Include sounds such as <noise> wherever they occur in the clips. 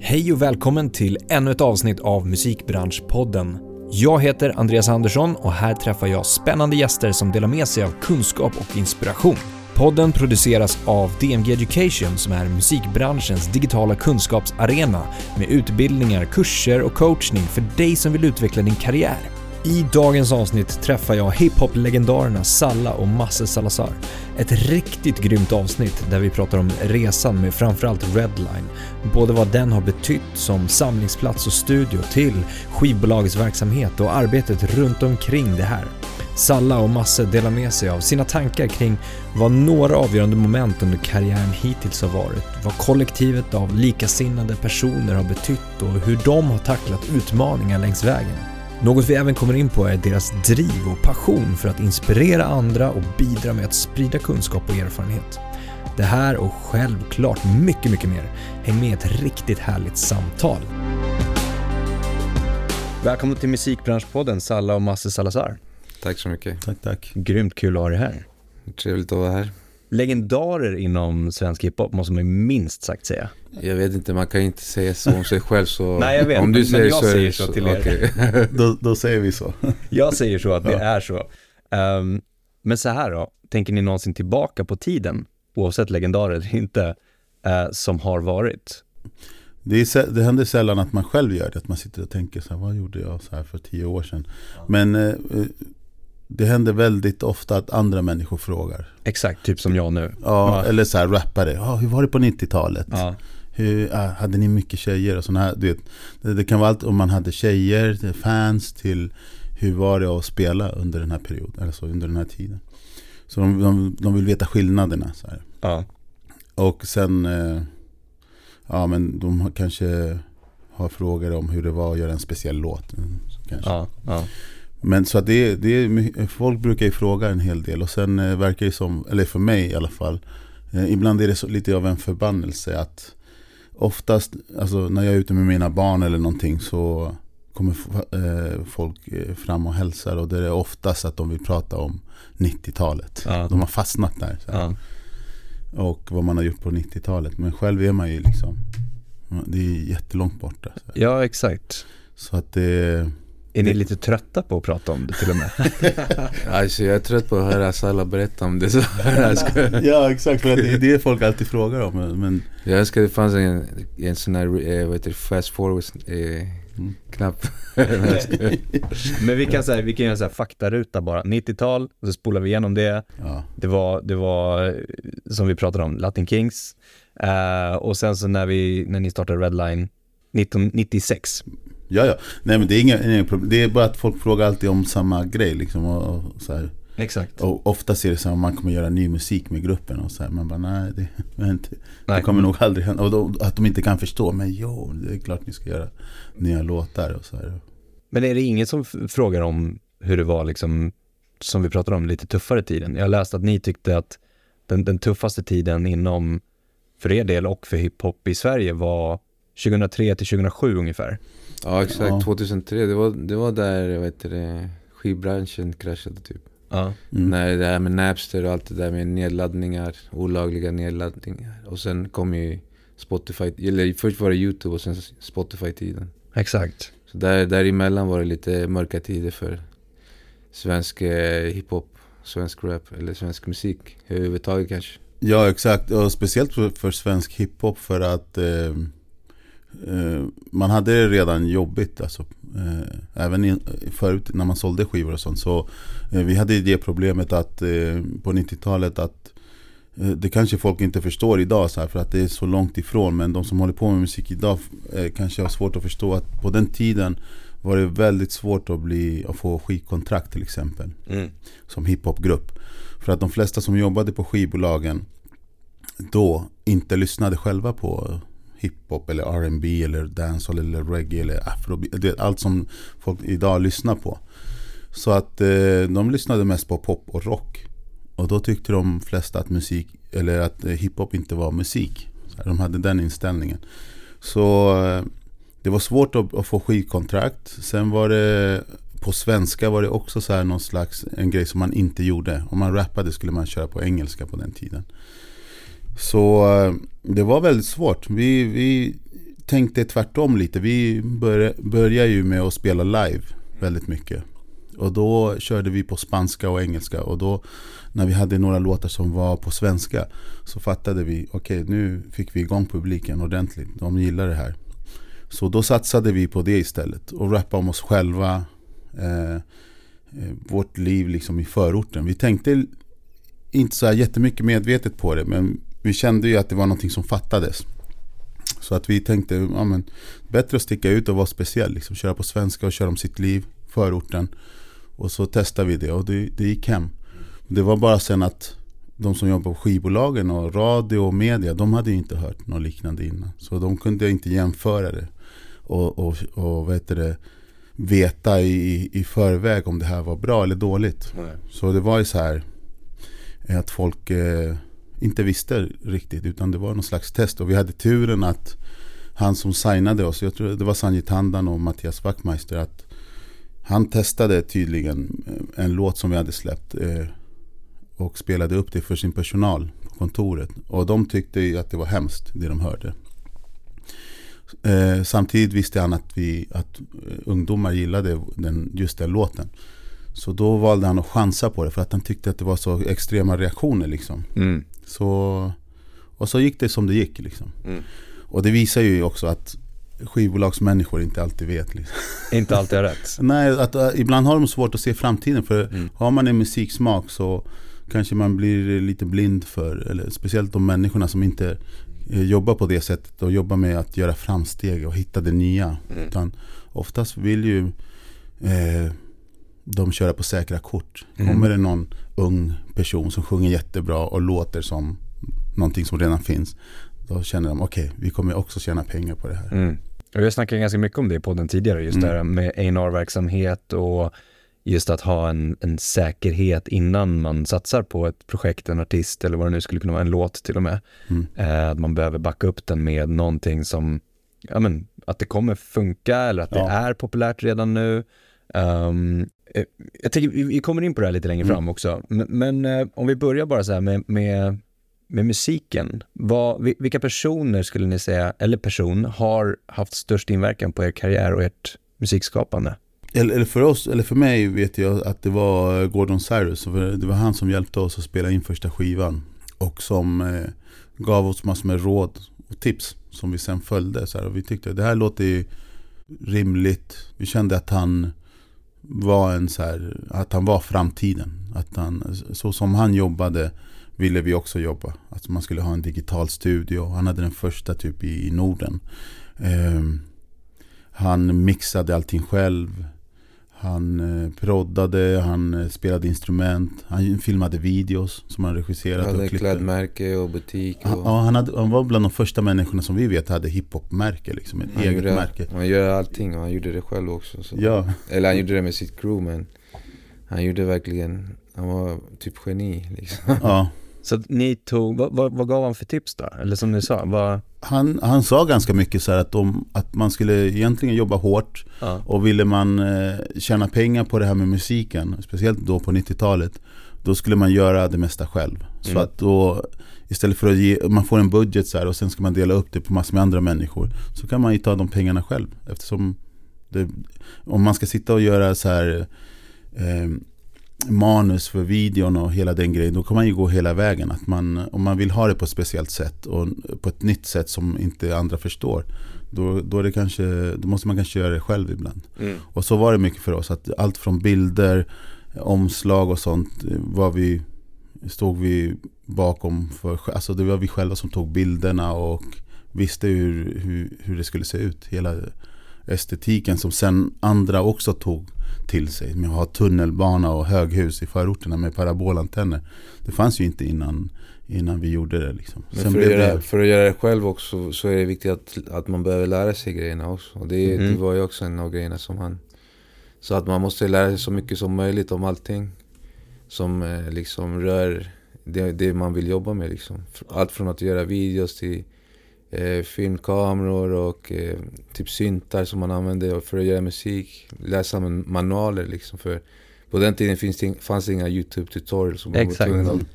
Hej och välkommen till ännu ett avsnitt av Musikbranschpodden. Jag heter Andreas Andersson och här träffar jag spännande gäster som delar med sig av kunskap och inspiration. Podden produceras av DMG Education som är musikbranschens digitala kunskapsarena med utbildningar, kurser och coachning för dig som vill utveckla din karriär. I dagens avsnitt träffar jag hiphop-legendarerna Salla och Masse Salazar. Ett riktigt grymt avsnitt där vi pratar om resan med framförallt Redline. Både vad den har betytt som samlingsplats och studio till skivbolagets verksamhet och arbetet runt omkring det här. Salla och Masse delar med sig av sina tankar kring vad några avgörande moment under karriären hittills har varit, vad kollektivet av likasinnade personer har betytt och hur de har tacklat utmaningar längs vägen. Något vi även kommer in på är deras driv och passion för att inspirera andra och bidra med att sprida kunskap och erfarenhet. Det här och självklart mycket, mycket mer. Häng med i ett riktigt härligt samtal. Välkomna till Musikbranschpodden Salla och Masse Salazar. Tack så mycket. Tack, tack. Grymt kul att ha dig här. Trevligt att vara här. Legendarer inom svensk hiphop måste man ju minst sagt säga. Jag vet inte, man kan inte säga så om sig själv så... <laughs> Nej, jag vet, om du men säger jag så säger det så till er. okej. <laughs> Då, då säger vi så. <laughs> Jag säger så att det är så. Ehm, men så här då, tänker ni någonsin tillbaka på tiden, oavsett legendarer eller inte, eh, som har varit? Det, är, det händer sällan att man själv gör det, att man sitter och tänker så här, vad gjorde jag så här för tio år sedan? Men eh, eh, det händer väldigt ofta att andra människor frågar. Exakt, typ som jag nu. Ja. Eller så här rappare, ja, hur var det på 90-talet? Ja, Hur, ah, hade ni mycket tjejer och sådana här? Du vet, det, det kan vara allt om man hade tjejer, fans till hur var det att spela under den här perioden, alltså under den här tiden. Så de, de, de vill veta skillnaderna. Så här. ja, Och sen, eh, ja men de har kanske har frågor om hur det var att göra en speciell låt. mm, Kanske. ja, ja. Men så att det, det är, folk brukar ju fråga en hel del och sen eh, verkar det som, eller för mig i alla fall, eh, ibland är det så, lite av en förbannelse att oftast, alltså när jag är ute med mina barn eller någonting så kommer eh, folk fram och hälsar och det är oftast att de vill prata om 90-talet. Ja. De har fastnat där. Ja. och vad man har gjort på 90-talet. Men själv är man ju liksom, det är jättelångt borta. Ja exakt. så att det, Är ni lite trötta på att prata om det till och med? <laughs> Alltså jag är trött på att höra Salla berätta om det. <laughs> Så jag, ska, ja exakt, för det är det folk alltid frågar om. Men, jag önskar det fanns en, en sån här, eh, vad heter det, fast forward eh, Mm. knapp. <laughs> Men vi kan, säga, vi kan göra en sån här faktaruta bara. 90-tal, och så spolar vi igenom det. ja, Det var, det var eh, som vi pratade om, Latin Kings. Eh, och sen så när, vi, när ni startade Redline 1996. Ja, ja. Nej men det är inga, inga problem. Det är bara att folk frågar alltid om samma grej liksom. Och, och, så här. Exakt. och ofta ser det så här om man kommer göra ny musik med gruppen och så här. Man bara nej, det, <laughs> men Nej. det kommer nog aldrig hända. Och då, att de inte kan förstå. Men jo, det är klart ni ska göra nya låtar och så här. Men är det ingen som frågar om hur det var liksom, som vi pratade om, lite tuffare tiden? Jag läste att ni tyckte att den, den tuffaste tiden inom, för er del och för hiphop i Sverige var 2003 till 2007 ungefär. Ja exakt, Ja. 2003, det var, det var där, vad heter det, skivbranschen kraschade typ. Ja. Mm. När det här med Napster och allt det där med nedladdningar, olagliga nedladdningar. Och sen kom ju Spotify, eller först var det YouTube och sen Spotify-tiden. Exakt. Så där, däremellan var det lite mörka tider för svensk eh, hiphop, svensk rap eller svensk musik överhuvudtaget kanske. Ja exakt, och speciellt för, för svensk hiphop för att eh, man hade det redan jobbigt. Alltså, eh, även i, förut när man sålde skivor och sånt. Så eh, vi hade det problemet att eh, på 90-talet att eh, det kanske folk inte förstår idag så här, för att det är så långt ifrån. Men de som håller på med musik idag eh, kanske har svårt att förstå att på den tiden var det väldigt svårt att, bli, att få skivkontrakt till exempel Mm. som hiphopgrupp. För att de flesta som jobbade på skivbolagen då inte lyssnade själva på hiphop eller R&B eller dancehall eller reggae eller afrobeat. Det är allt som folk idag lyssnar på. Så att eh, de lyssnade mest på pop och rock. Och då tyckte de flesta att musik, eller att eh, hiphop inte var musik. Så De hade den inställningen. Så eh, det var svårt att, att få skivkontrakt. Sen var det på svenska var det också så här någon slags en grej som man inte gjorde. Om man rappade skulle man köra på engelska på den tiden. Så eh, det var väldigt svårt. Vi, vi tänkte tvärtom lite. Vi började, började ju med att spela live väldigt mycket. Och då körde vi på spanska och engelska. Och då när vi hade några låtar som var på svenska så fattade vi, okej okay, nu fick vi igång publiken ordentligt. De gillar det här. Så då satsade vi på det istället. Och rappa om oss själva. Eh, eh vårt liv liksom i förorten. Vi tänkte inte så här jättemycket medvetet på det. Men vi kände ju att det var någonting som fattades. Så att vi tänkte, ja men bättre att sticka ut och vara speciell. Liksom, köra på svenska och köra om sitt liv, förorten. Och så testade vi det och det, det gick hem. Det var bara sen att de som jobbar på skivbolagen och radio och media, de hade ju inte hört något liknande innan. Så de kunde inte jämföra det. Och, och, och vad det, veta i, i förväg om det här var bra eller dåligt. Nej. Så det var ju så här att folk eh, inte visste riktigt utan det var någon slags test. Och vi hade turen att han som signade oss, jag tror det var Sanji Tandan och Mattias Wachtmeister, att han testade tydligen eh, en låt som vi hade släppt eh, och spelade upp det för sin personal på kontoret. Och de tyckte att det var hemskt det de hörde. Eh, samtidigt visste han att, vi, att ungdomar gillade den, just den låten. Så då valde han att chansa på det för att han tyckte att det var så extrema reaktioner. Liksom. Mm. Så, och så gick det som det gick. Liksom. Mm. Och det visar ju också att skivbolagsmänniskor inte alltid vet. Liksom. Inte alltid har rätt? <laughs> Nej, att, uh, ibland har de svårt att se framtiden. För mm. har man en musiksmak så kanske man blir lite blind för, eller speciellt de människorna som inte uh, jobbar på det sättet och jobbar med att göra framsteg och hitta det nya. Mm. Utan oftast vill ju uh, de köra på säkra kort. Mm. Kommer det någon ung person som sjunger jättebra och låter som någonting som redan finns. Då känner de, okej, okay, vi kommer också tjäna pengar på det här. Mm. Och jag snackade ganska mycket om det på den tidigare, just mm. det här med A&R-verksamhet och just att ha en, en säkerhet innan man satsar på ett projekt, en artist eller vad det nu skulle kunna vara, en låt till och med. Mm. Eh, att man behöver backa upp den med någonting som, ja men, att det kommer funka eller att ja. det är populärt redan nu. Um, jag tänker, vi kommer in på det här lite längre mm. fram också, men, men eh, om vi börjar bara så här med, med med musiken, vad, vilka personer skulle ni säga, eller person, har haft störst inverkan på er karriär och ert musikskapande? Eller, eller för oss, eller för mig vet jag att det var Gordon Cyrus. Det var han som hjälpte oss att spela in första skivan. Och som eh, gav oss massor med råd och tips som vi sen följde. Så här, och vi tyckte det här låter rimligt. Vi kände att han var en så här, att han var framtiden. Att han, så som han jobbade ville vi också jobba. Att man skulle ha en digital studio. Han hade den första typ i, i Norden. Eh, han mixade allting själv. Han eh, proddade, han eh, spelade instrument, han filmade videos som han regisserade. Han hade klädmärke och butik. Och... Han, ja, han, hade, han var bland de första människorna som vi vet hade hiphop-märke. Liksom, ett eget gjorde, märke. Han gör allting och han gjorde det själv också. Så. Ja. Eller han gjorde det med sitt crew men han gjorde verkligen, han var typ geni liksom. Ja. Så ni tog, vad, vad, vad, gav han för tips då? Eller som ni sa, vad... han, han sa ganska mycket så att, de, att man skulle egentligen jobba hårt ja. och ville man eh, tjäna pengar på det här med musiken, speciellt då på 90-talet, då skulle man göra det mesta själv. Så mm. att då istället för att ge, man får en budget så här, och sen ska man dela upp det på massor med andra människor, så kan man ju ta de pengarna själv. Eftersom det, om man ska sitta och göra så här eh, manus för videon och hela den grejen, då kan man ju gå hela vägen. Att man, om man vill ha det på ett speciellt sätt och på ett nytt sätt som inte andra förstår, då, då, är det kanske, då måste man kanske göra det själv ibland. Mm. Och så var det mycket för oss, att allt från bilder, omslag och sånt var vi, stod vi bakom. För, alltså det var vi själva som tog bilderna och visste hur, hur, hur det skulle se ut. Hela estetiken som sen andra också tog till sig. Med att ha tunnelbana och höghus i förorterna med parabolantenner. Det fanns ju inte innan, innan vi gjorde det. Liksom. För, att göra, det... för att göra det själv också så är det viktigt att, att man behöver lära sig grejerna också. Och det, mm. det var ju också en av grejerna som han... Så att man måste lära sig så mycket som möjligt om allting. Som eh, liksom rör det, det man vill jobba med liksom. Allt från att göra videos till eh, filmkameror och eh, typ syntar som man använde för att göra musik. Läsa manualer liksom. För på den tiden finns det, fanns det inga YouTube-tutorials. Som Exakt. Man var tvungen att,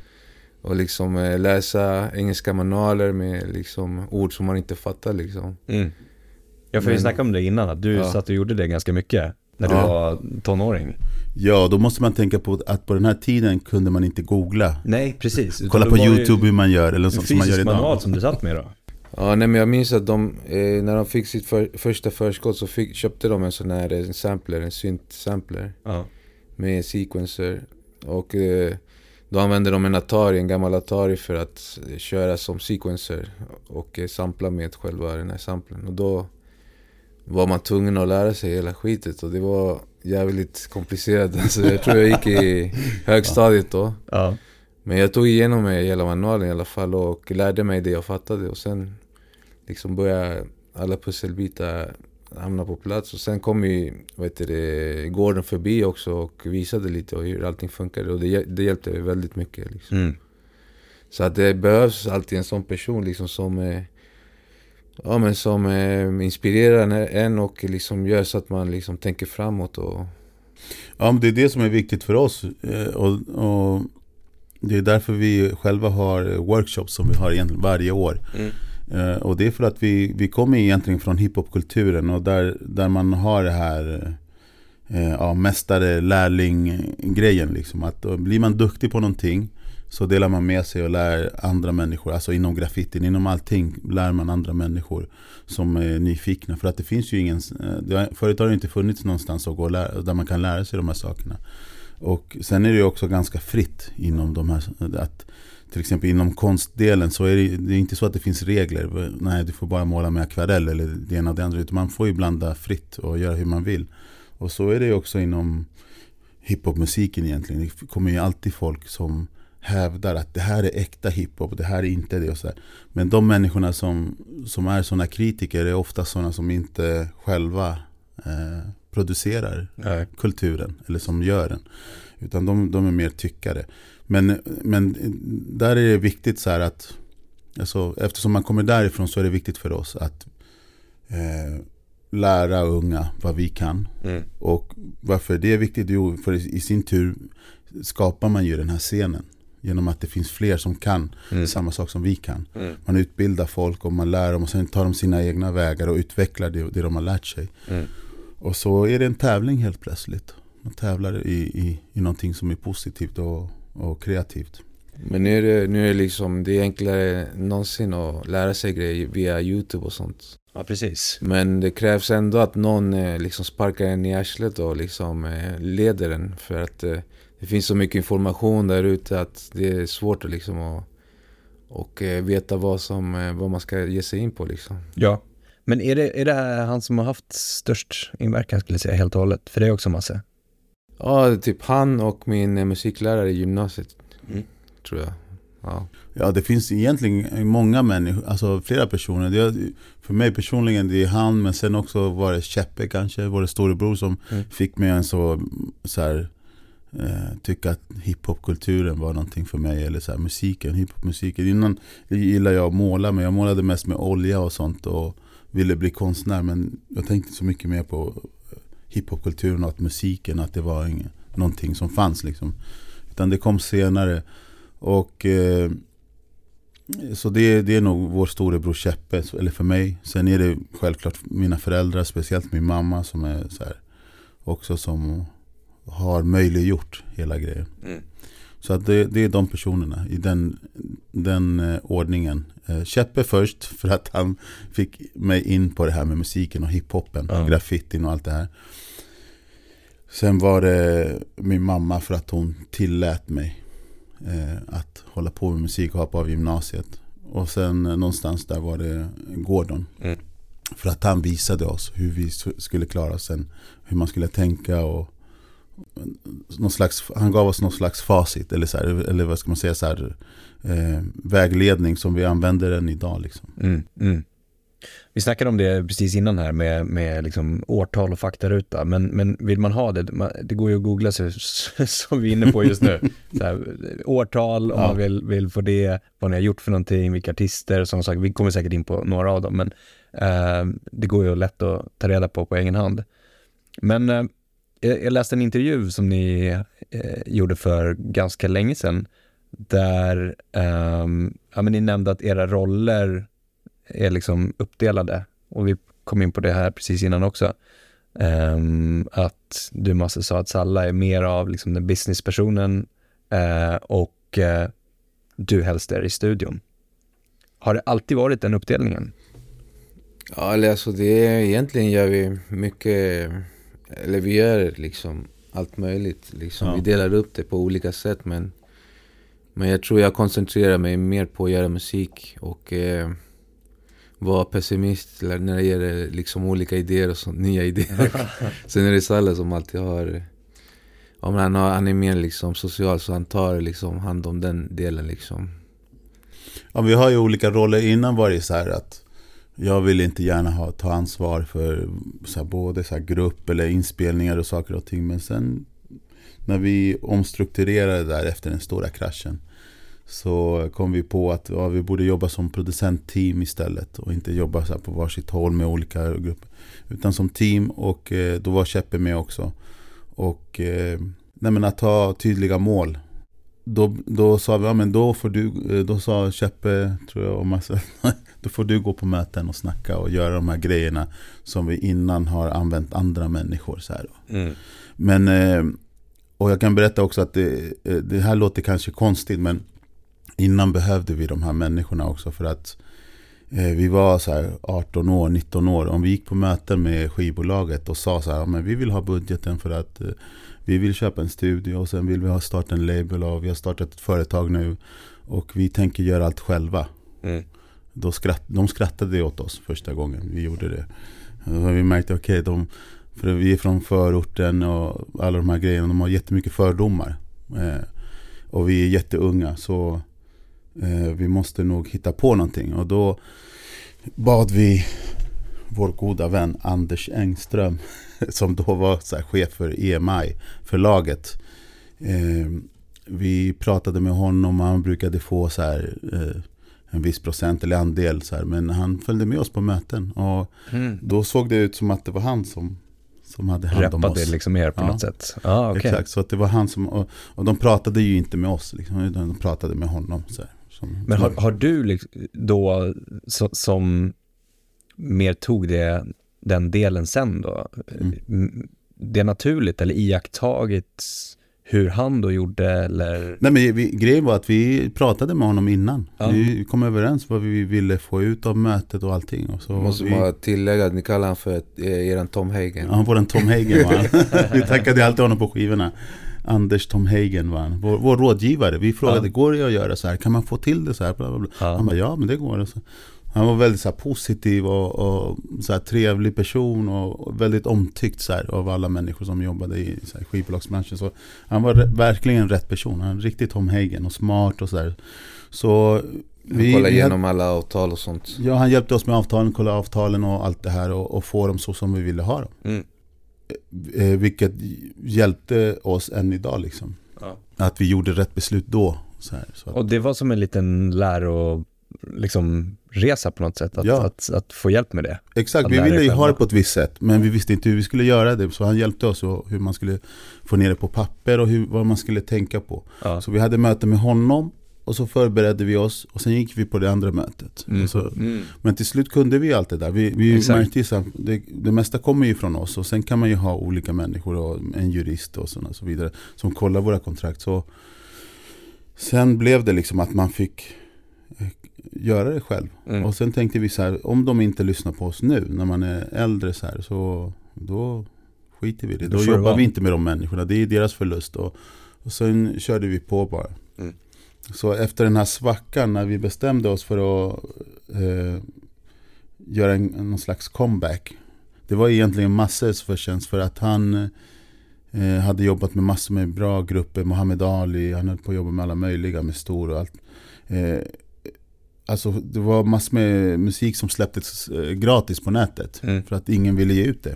och liksom eh, läsa engelska manualer med liksom ord som man inte fattar liksom. Mm. Ja, för Men- vi snackade om det innan, att du Ja. satt och gjorde det ganska mycket när du Ja. var tonåring. Ja, då måste man tänka på att på den här tiden kunde man inte googla. Nej, precis. Kolla på var YouTube hur man gör, eller sånt som man gör fysisk idag. manual som du satt med då. Ja, nej men jag minns att de, eh, när de fick sitt för, första förskott så fick, köpte de en sån här en sampler, en synt-sampler Ja. med sequencer. Och eh, då använde de en Atari, en gammal Atari för att eh, köra som sequencer och eh, sampla med själva den här samplen. Och då var man tvungen att lära sig hela skitet och det var jävligt komplicerat. <laughs> Alltså, jag tror jag gick i <laughs> högstadiet då. Ja. Men jag tog igenom mig hela manualen i alla fall och lärde mig det jag fattade och sen liksom började alla pusselbitar hamna på plats och sen kom ju, vad heter det, Gordon förbi också och visade lite och hur allting funkade och det, det hjälpte väldigt mycket liksom. Mm. Så att det behövs alltid en sån person liksom som eh, Ja men som eh, inspirerar en- och liksom gör så att man liksom tänker framåt och Ja, men det är det som är viktigt för oss. eh, Och, och det är därför vi själva har workshops som vi har egentligen varje år. Eh, Eh, och det är för att vi, vi kommer egentligen från hiphopkulturen och där, där man har det här eh, ja, mästare lärling grejen liksom. Att blir man duktig på någonting så delar man med sig och lär andra människor, alltså inom graffitin, inom allting lär man andra människor som är nyfikna. För att det finns ju ingen, eh, förut har det inte funnits någonstans att gå och lära, där man kan lära sig de här sakerna. Och sen är det ju också ganska fritt inom de här, att till exempel inom konstdelen så är det, det är inte så att det finns regler. Nej, du får bara måla med akvarell eller det ena och det andra. Utan man får ju blanda fritt och göra hur man vill. Och så är det också inom hiphopmusiken egentligen. Det kommer ju alltid folk som hävdar att det här är äkta hiphop, det här är inte det och så. Men de människorna som, som är sådana kritiker är ofta sådana som inte själva eh, producerar Nej. kulturen eller som gör den. Utan de, de är mer tyckare. Men, men där är det viktigt så här att alltså, eftersom man kommer därifrån så är det viktigt för oss att eh, lära unga vad vi kan. Mm. Och varför det är viktigt? Jo, för i sin tur skapar man ju den här scenen. Genom att det finns fler som kan Mm. samma sak som vi kan. Mm. Man utbildar folk och man lär dem och sen tar de sina egna vägar och utvecklar det, det de har lärt sig. Mm. Och så är det en tävling helt plötsligt. Man tävlar i, i, i någonting som är positivt och, och kreativt. Men nu är det, nu är det liksom, det är enklare än någonsin att lära sig grejer via YouTube och sånt. Ja, precis. Men det krävs ändå att någon eh, liksom sparkar en i arslet och liksom eh, leder den. För att eh, det finns så mycket information där ute att det är svårt att liksom att, och eh, veta vad, som, vad man ska ge sig in på liksom. Ja. Men är det, är det han som har haft störst inverkan skulle jag säga helt och hållet? För det är också massa. Ja, typ han och min eh, musiklärare i gymnasiet. Mm. Tror jag. Ja. Ja, det finns egentligen många människor, alltså flera personer. Det är, för mig personligen, det är han, men sen också var det Cheppe kanske, vår storebror som Mm. fick mig en så, så här, eh, tycka att hiphopkulturen var någonting för mig, eller så här, musiken, hiphopmusiken. Innan gillade jag att måla, men jag målade mest med olja och sånt och ville bli konstnär, men jag tänkte inte så mycket mer på hiphopkulturen och att musiken, att det var ing- någonting som fanns liksom. Utan det kom senare. Och eh, så det, det är nog vår storebror så- eller för mig. Sen är det självklart mina föräldrar, speciellt min mamma som är så här, också som har möjliggjort hela grejen. Mm. Så att det, det är de personerna i den, den eh, ordningen. Eh, Cheppe först för att han fick mig in på det här med musiken och hiphopen, Ja. graffitin och allt det här. Sen var det min mamma för att hon tillät mig eh, att hålla på med musik och hoppa av gymnasiet. Och sen eh, någonstans där var det Gordon. Mm. För att han visade oss hur vi skulle klara oss sen. Hur man skulle tänka och någon slags, han gav oss någon slags facit eller, så här, eller vad ska man säga så här, eh, vägledning som vi använder än idag. Liksom. Mm, mm. Vi snackade om det precis innan här med, med liksom årtal och faktaruta, men, men vill man ha det, det går ju att googla sig som vi är inne på just nu. <laughs> Här, årtal, om Ja. man vill, vill få det, vad ni har gjort för någonting, vilka artister sådana saker. Vi kommer säkert in på några av dem, men eh, det går ju lätt att ta reda på på egen hand. Men eh, jag, jag läste en intervju som ni eh, gjorde för ganska länge sedan, där ehm, ja, men ni nämnde att era roller är liksom uppdelade. Och vi kom in på det här precis innan också. Um, att du måste sa att Salla är mer av liksom den businesspersonen uh, och uh, du helst är i studion. Har det alltid varit den uppdelningen? Ja, alltså det är, egentligen gör vi mycket, eller vi gör liksom allt möjligt. Liksom. Ja. Vi delar upp det på olika sätt men, men jag tror jag koncentrerar mig mer på att göra musik och eh, vara pessimist när det gäller liksom olika idéer och sånt, nya idéer. <laughs> Sen är det Salle som alltid har om han, har, han är mer liksom social så han tar liksom hand om den delen liksom. Ja, vi har ju olika roller. Innan var det så här att jag vill inte gärna ha, ta ansvar för så här, både så här, grupp eller inspelningar och saker och ting. Men sen när vi omstrukturerade där efter den stora kraschen så kom vi på att ja, vi borde jobba som producentteam istället och inte jobba så på varsitt håll med olika grupper. Utan som team och eh, då var Cheppe med också. Och eh, nej, att ha tydliga mål. Då, då sa vi, ja men då får du, eh, då sa Cheppe, tror jag, och massa, <laughs> då får du gå på möten och snacka och göra de här grejerna som vi innan har använt andra människor. Så här. Mm. Men, eh, och jag kan berätta också att det, eh, det här låter kanske konstigt men innan behövde vi de här människorna också för att eh, vi var så 18 år, 19 år. Om vi gick på möten med skivbolaget och sa så här, men vi vill ha budgeten för att eh, vi vill köpa en studio och sen vill vi ha starta en label och vi har startat ett företag nu och vi tänker göra allt själva. Mm. Då skratt, de skrattade åt oss första gången vi gjorde det. Och vi märkte, okej, okay, för vi är från förorten och alla de här grejerna, de har jättemycket fördomar. Eh, och vi är jätteunga så vi måste nog hitta på någonting. Och då bad vi vår goda vän Anders Engström, <laughs> som då var så chef för EMI, förlaget. Eh, vi pratade med honom och han brukade få så här, eh, en viss procent eller andel. Så här, men han följde med oss på möten. Och mm. då såg det ut som att det var han som, som hade hand om oss. Rappade liksom er på ja. något sätt? Ah, okay. Exakt, så att det var han som, och, och de pratade ju inte med oss, liksom, de pratade med honom. Så här. Som, Men har, har du liksom då, så, som mer tog det, den delen sen då, mm. det är naturligt eller iakttagit hur han då gjorde eller? Nej men vi, grejen var att vi pratade med honom innan. Ja. Vi kom överens vad vi ville få ut av mötet och allting. Och så Måste vi... bara tillägga att ni kallar honom för eh, eran Tom Hagen. Ja, vår Tom Hagen var <laughs> Vi tackade alltid honom på skivorna. Anders Tom Hagen var han. Vår, vår rådgivare. Vi frågade, ja. går det att göra så här? Kan man få till det så här? Ja. Han bara, ja men det går. Så. Han var väldigt så här, positiv och, och så här, trevlig person och väldigt omtyckt så här, av alla människor som jobbade i så här, skivbolagsbranschen. Så han var verkligen rätt person. Han var riktigt Tom Hagen och smart och så där. Så vi, kollade igenom alla avtal och sånt. Ja, han hjälpte oss med avtalen, kolla avtalen och allt det här och, och få dem så som vi ville ha dem. Mm. Eh, vilket hjälpte oss än idag liksom. Ja. Att vi gjorde rätt beslut då. Så här, så att... Och det var som en liten läro, liksom resa på något sätt, att, ja. att, att, få hjälp med det. Exakt, vi ville ju ha det på ett visst sätt, men vi visste inte hur vi skulle göra det. Så han hjälpte oss och hur man skulle få ner det på papper och hur, vad man skulle tänka på. Ja. Så vi hade möte med honom och så förberedde vi oss och sen gick vi på det andra mötet. Mm. Så, mm. Men till slut kunde vi allt det där. Vi, vi märkte ju att det, det mesta kommer ju från oss. Och sen kan man ju ha olika människor och en jurist och sådana så vidare. Som kollar våra kontrakt. Så, sen blev det liksom att man fick eh, göra det själv. Mm. Och sen tänkte vi så här, om de inte lyssnar på oss nu när man är äldre så här, så då skiter vi i det. Då, då jobbar vi inte med de människorna, det är deras förlust. Och, och sen körde vi på bara. Mm. Så efter den här svackan när vi bestämde oss för att eh, göra en, någon slags comeback. Det var egentligen Masses förtjänst för att han eh, hade jobbat med massor med bra grupper. Muhammed Ali, han höll på att jobba med alla möjliga, med stor och allt. Eh, alltså det var massor med musik som släpptes eh, gratis på nätet. Mm. För att ingen ville ge ut det.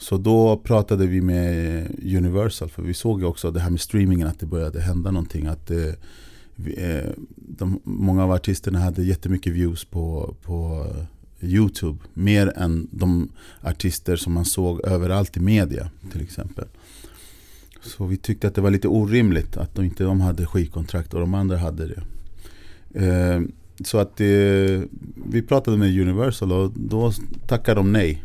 Så då pratade vi med Universal, för vi såg ju också det här med streamingen, att det började hända någonting. Att eh, vi, eh, de, många av artisterna hade jättemycket views på, på YouTube. Mer än de artister som man såg överallt i media till exempel. Så vi tyckte att det var lite orimligt att de inte de hade skivkontrakt och de andra hade det. Eh, så att det, vi pratade med Universal och då tackade de nej.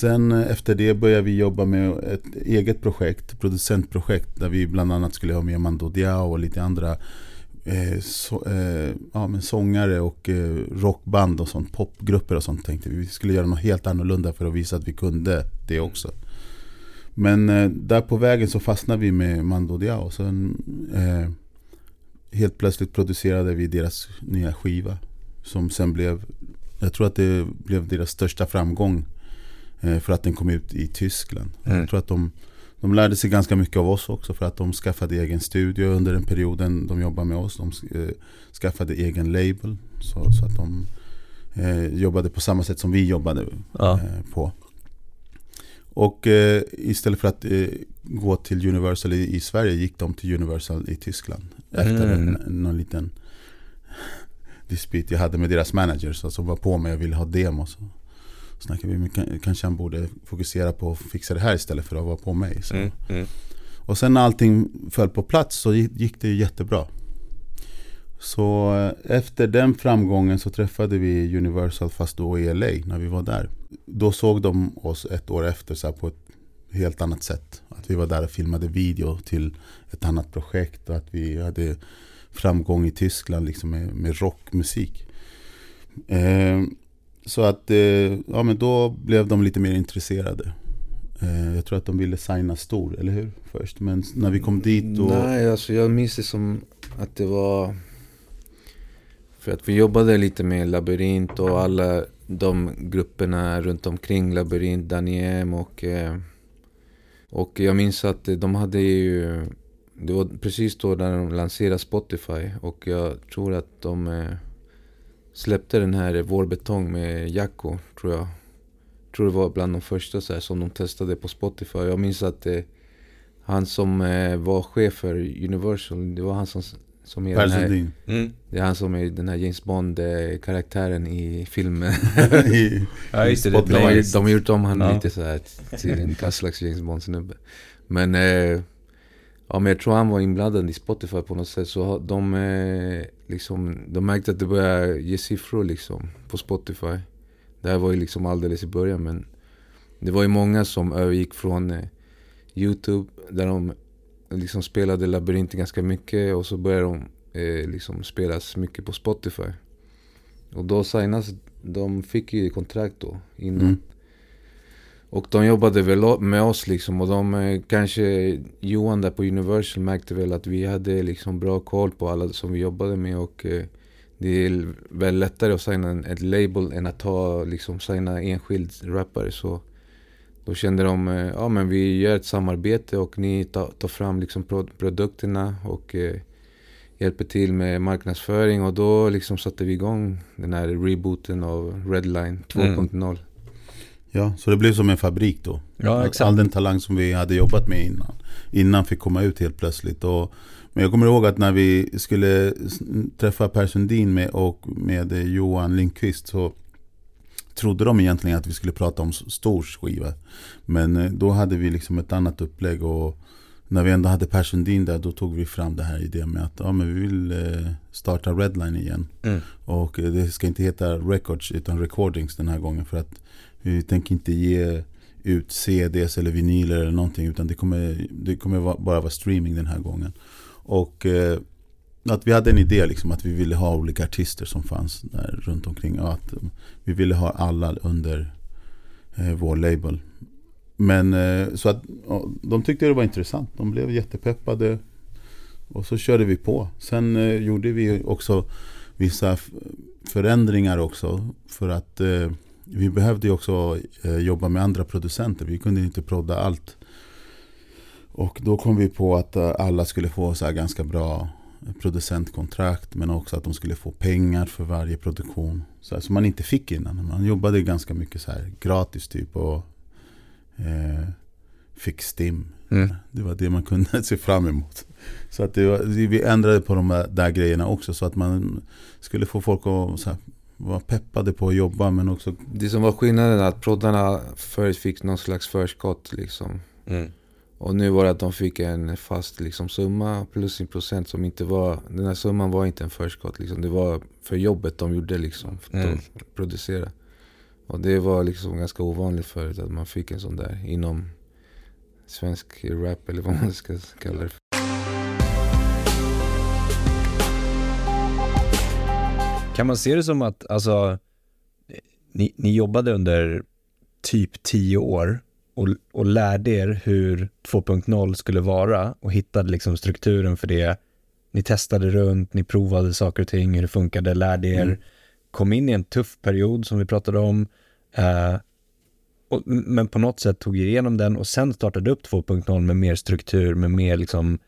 Sen eh, efter det började vi jobba med ett eget projekt, producentprojekt där vi bland annat skulle ha med Mando Diao och lite andra eh, så, eh, ja, men sångare och eh, rockband och sånt, popgrupper och sånt tänkte vi. Vi skulle göra något helt annorlunda för att visa att vi kunde det också. Men eh, där på vägen så fastnade vi med Mando Diao. Sen, eh, helt plötsligt producerade vi deras nya skiva. Som sen blev, jag tror att det blev deras största framgång. Eh, för att den kom ut i Tyskland. Mm. Jag tror att de, de lärde sig ganska mycket av oss också. För att de skaffade egen studio under den perioden de jobbade med oss. De eh, skaffade egen label. Så, så att de eh, jobbade på samma sätt som vi jobbade ja. eh, på. Och eh, istället för att eh, gå till Universal i, i, Sverige gick de till Universal i Tyskland. Efter mm. en, någon liten dispyt jag hade med deras managers som var på mig och ville ha demos. Så snackade vi, kanske han borde fokusera på att fixa det här istället för att vara på mig. Mm. Mm. Och sen när allting föll på plats så gick det jättebra. Så eh, efter den framgången så träffade vi Universal fast då i LA när vi var där. Då såg de oss ett år efter så på ett helt annat sätt. Att vi var där och filmade video till ett annat projekt och att vi hade framgång i Tyskland liksom med, med rockmusik. Eh, så att eh, ja, men då blev de lite mer intresserade. Eh, jag tror att de ville signa stor, eller hur? Först. Men när vi kom dit då... Nej, alltså jag minns det som att det var för att vi jobbade lite med Labyrint och alla de grupperna runt omkring Labyrint, Daniem och... Eh, och jag minns att de hade ju... Det var precis då när de lanserade Spotify och jag tror att de släppte den här Vårbetong med Jacko, tror jag. Tror det var bland de första så här, som de testade på Spotify. Jag minns att eh, han som var chef för Universal, det var han som som är, den här, mm, det är han som är den här James Bond-karaktären i filmen. <laughs> ja just det, de, de, har, de har gjort om honom ja. lite så här till en slags James Bond-snubbe. Men, eh, ja, men jag tror han var inblandad i Spotify på något sätt. Så de, eh, liksom, de märkte att det började ge siffror liksom, på Spotify. Det här var ju liksom alldeles i början men det var ju många som övergick från eh, Youtube där de liksom spelade Labyrinten ganska mycket och så började de eh, liksom spelas mycket på Spotify. Och då signas, de fick ju kontrakt då innan. Mm. Och de jobbade väl med oss liksom och de eh, kanske, Johan där på Universal märkte väl att vi hade liksom bra koll på alla som vi jobbade med och eh, det är väl lättare att signa ett label än att ta, liksom signa enskild rappare så då kände de, eh, ja men vi gör ett samarbete och ni tar, tar fram liksom produkterna och eh, hjälper till med marknadsföring och då liksom satte vi igång den här rebooten av Redline 2.0. Mm. Ja, så det blev som en fabrik då. Ja, exakt. All den talang som vi hade jobbat med innan. Innan fick komma ut helt plötsligt. Och, men jag kommer ihåg att när vi skulle träffa Per Sundin med, och med Johan Lindqvist så trodde de egentligen att vi skulle prata om stor skiva. Men eh, då hade vi liksom ett annat upplägg och när vi ändå hade Per Sundin där då tog vi fram det här idén med att ja, men vi vill eh, starta Redline igen. Mm. Och eh, det ska inte heta Records utan Recordings den här gången för att Eh, vi tänker inte ge ut CDs eller vinyler eller någonting utan det kommer, det kommer bara vara streaming den här gången. Och eh, att vi hade en idé liksom att vi ville ha olika artister som fanns där runt omkring. Och att eh, vi ville ha alla under eh, vår label. Men eh, så att de tyckte det var intressant. De blev jättepeppade. Och så körde vi på. Sen eh, gjorde vi också vissa förändringar också. För att eh, vi behövde också eh, jobba med andra producenter. Vi kunde inte prodda allt. Och då kom vi på att eh, alla skulle få så ganska bra producentkontrakt men också att de skulle få pengar för varje produktion. Så här, som man inte fick innan. Man jobbade ganska mycket så här gratis typ och eh, fick STIM. Mm. Det var det man kunde <laughs> se fram emot. Så att var, vi ändrade på de där, där grejerna också så att man skulle få folk att så här, vara peppade på att jobba men också... Det som var skillnaden att proddarna förut fick någon slags förskott liksom. Mm. Och nu var det att de fick en fast liksom, summa plus en procent som inte var... Den här summan var inte en förskott. Liksom. Det var för jobbet de gjorde liksom. För mm. att producera. Och det var liksom ganska ovanligt förut att man fick en sån där inom svensk rap eller vad man ska kalla det. Kan man se det som att, alltså, ni, ni jobbade under typ tio år och, och lärde er hur 2.0 skulle vara och hittade liksom strukturen för det. Ni testade runt, ni provade saker och ting, hur det funkade, lärde er, mm. kom in i en tuff period som vi pratade om, eh, och, men på något sätt tog er igenom den och sen startade upp 2.0 med mer struktur, med mer liksom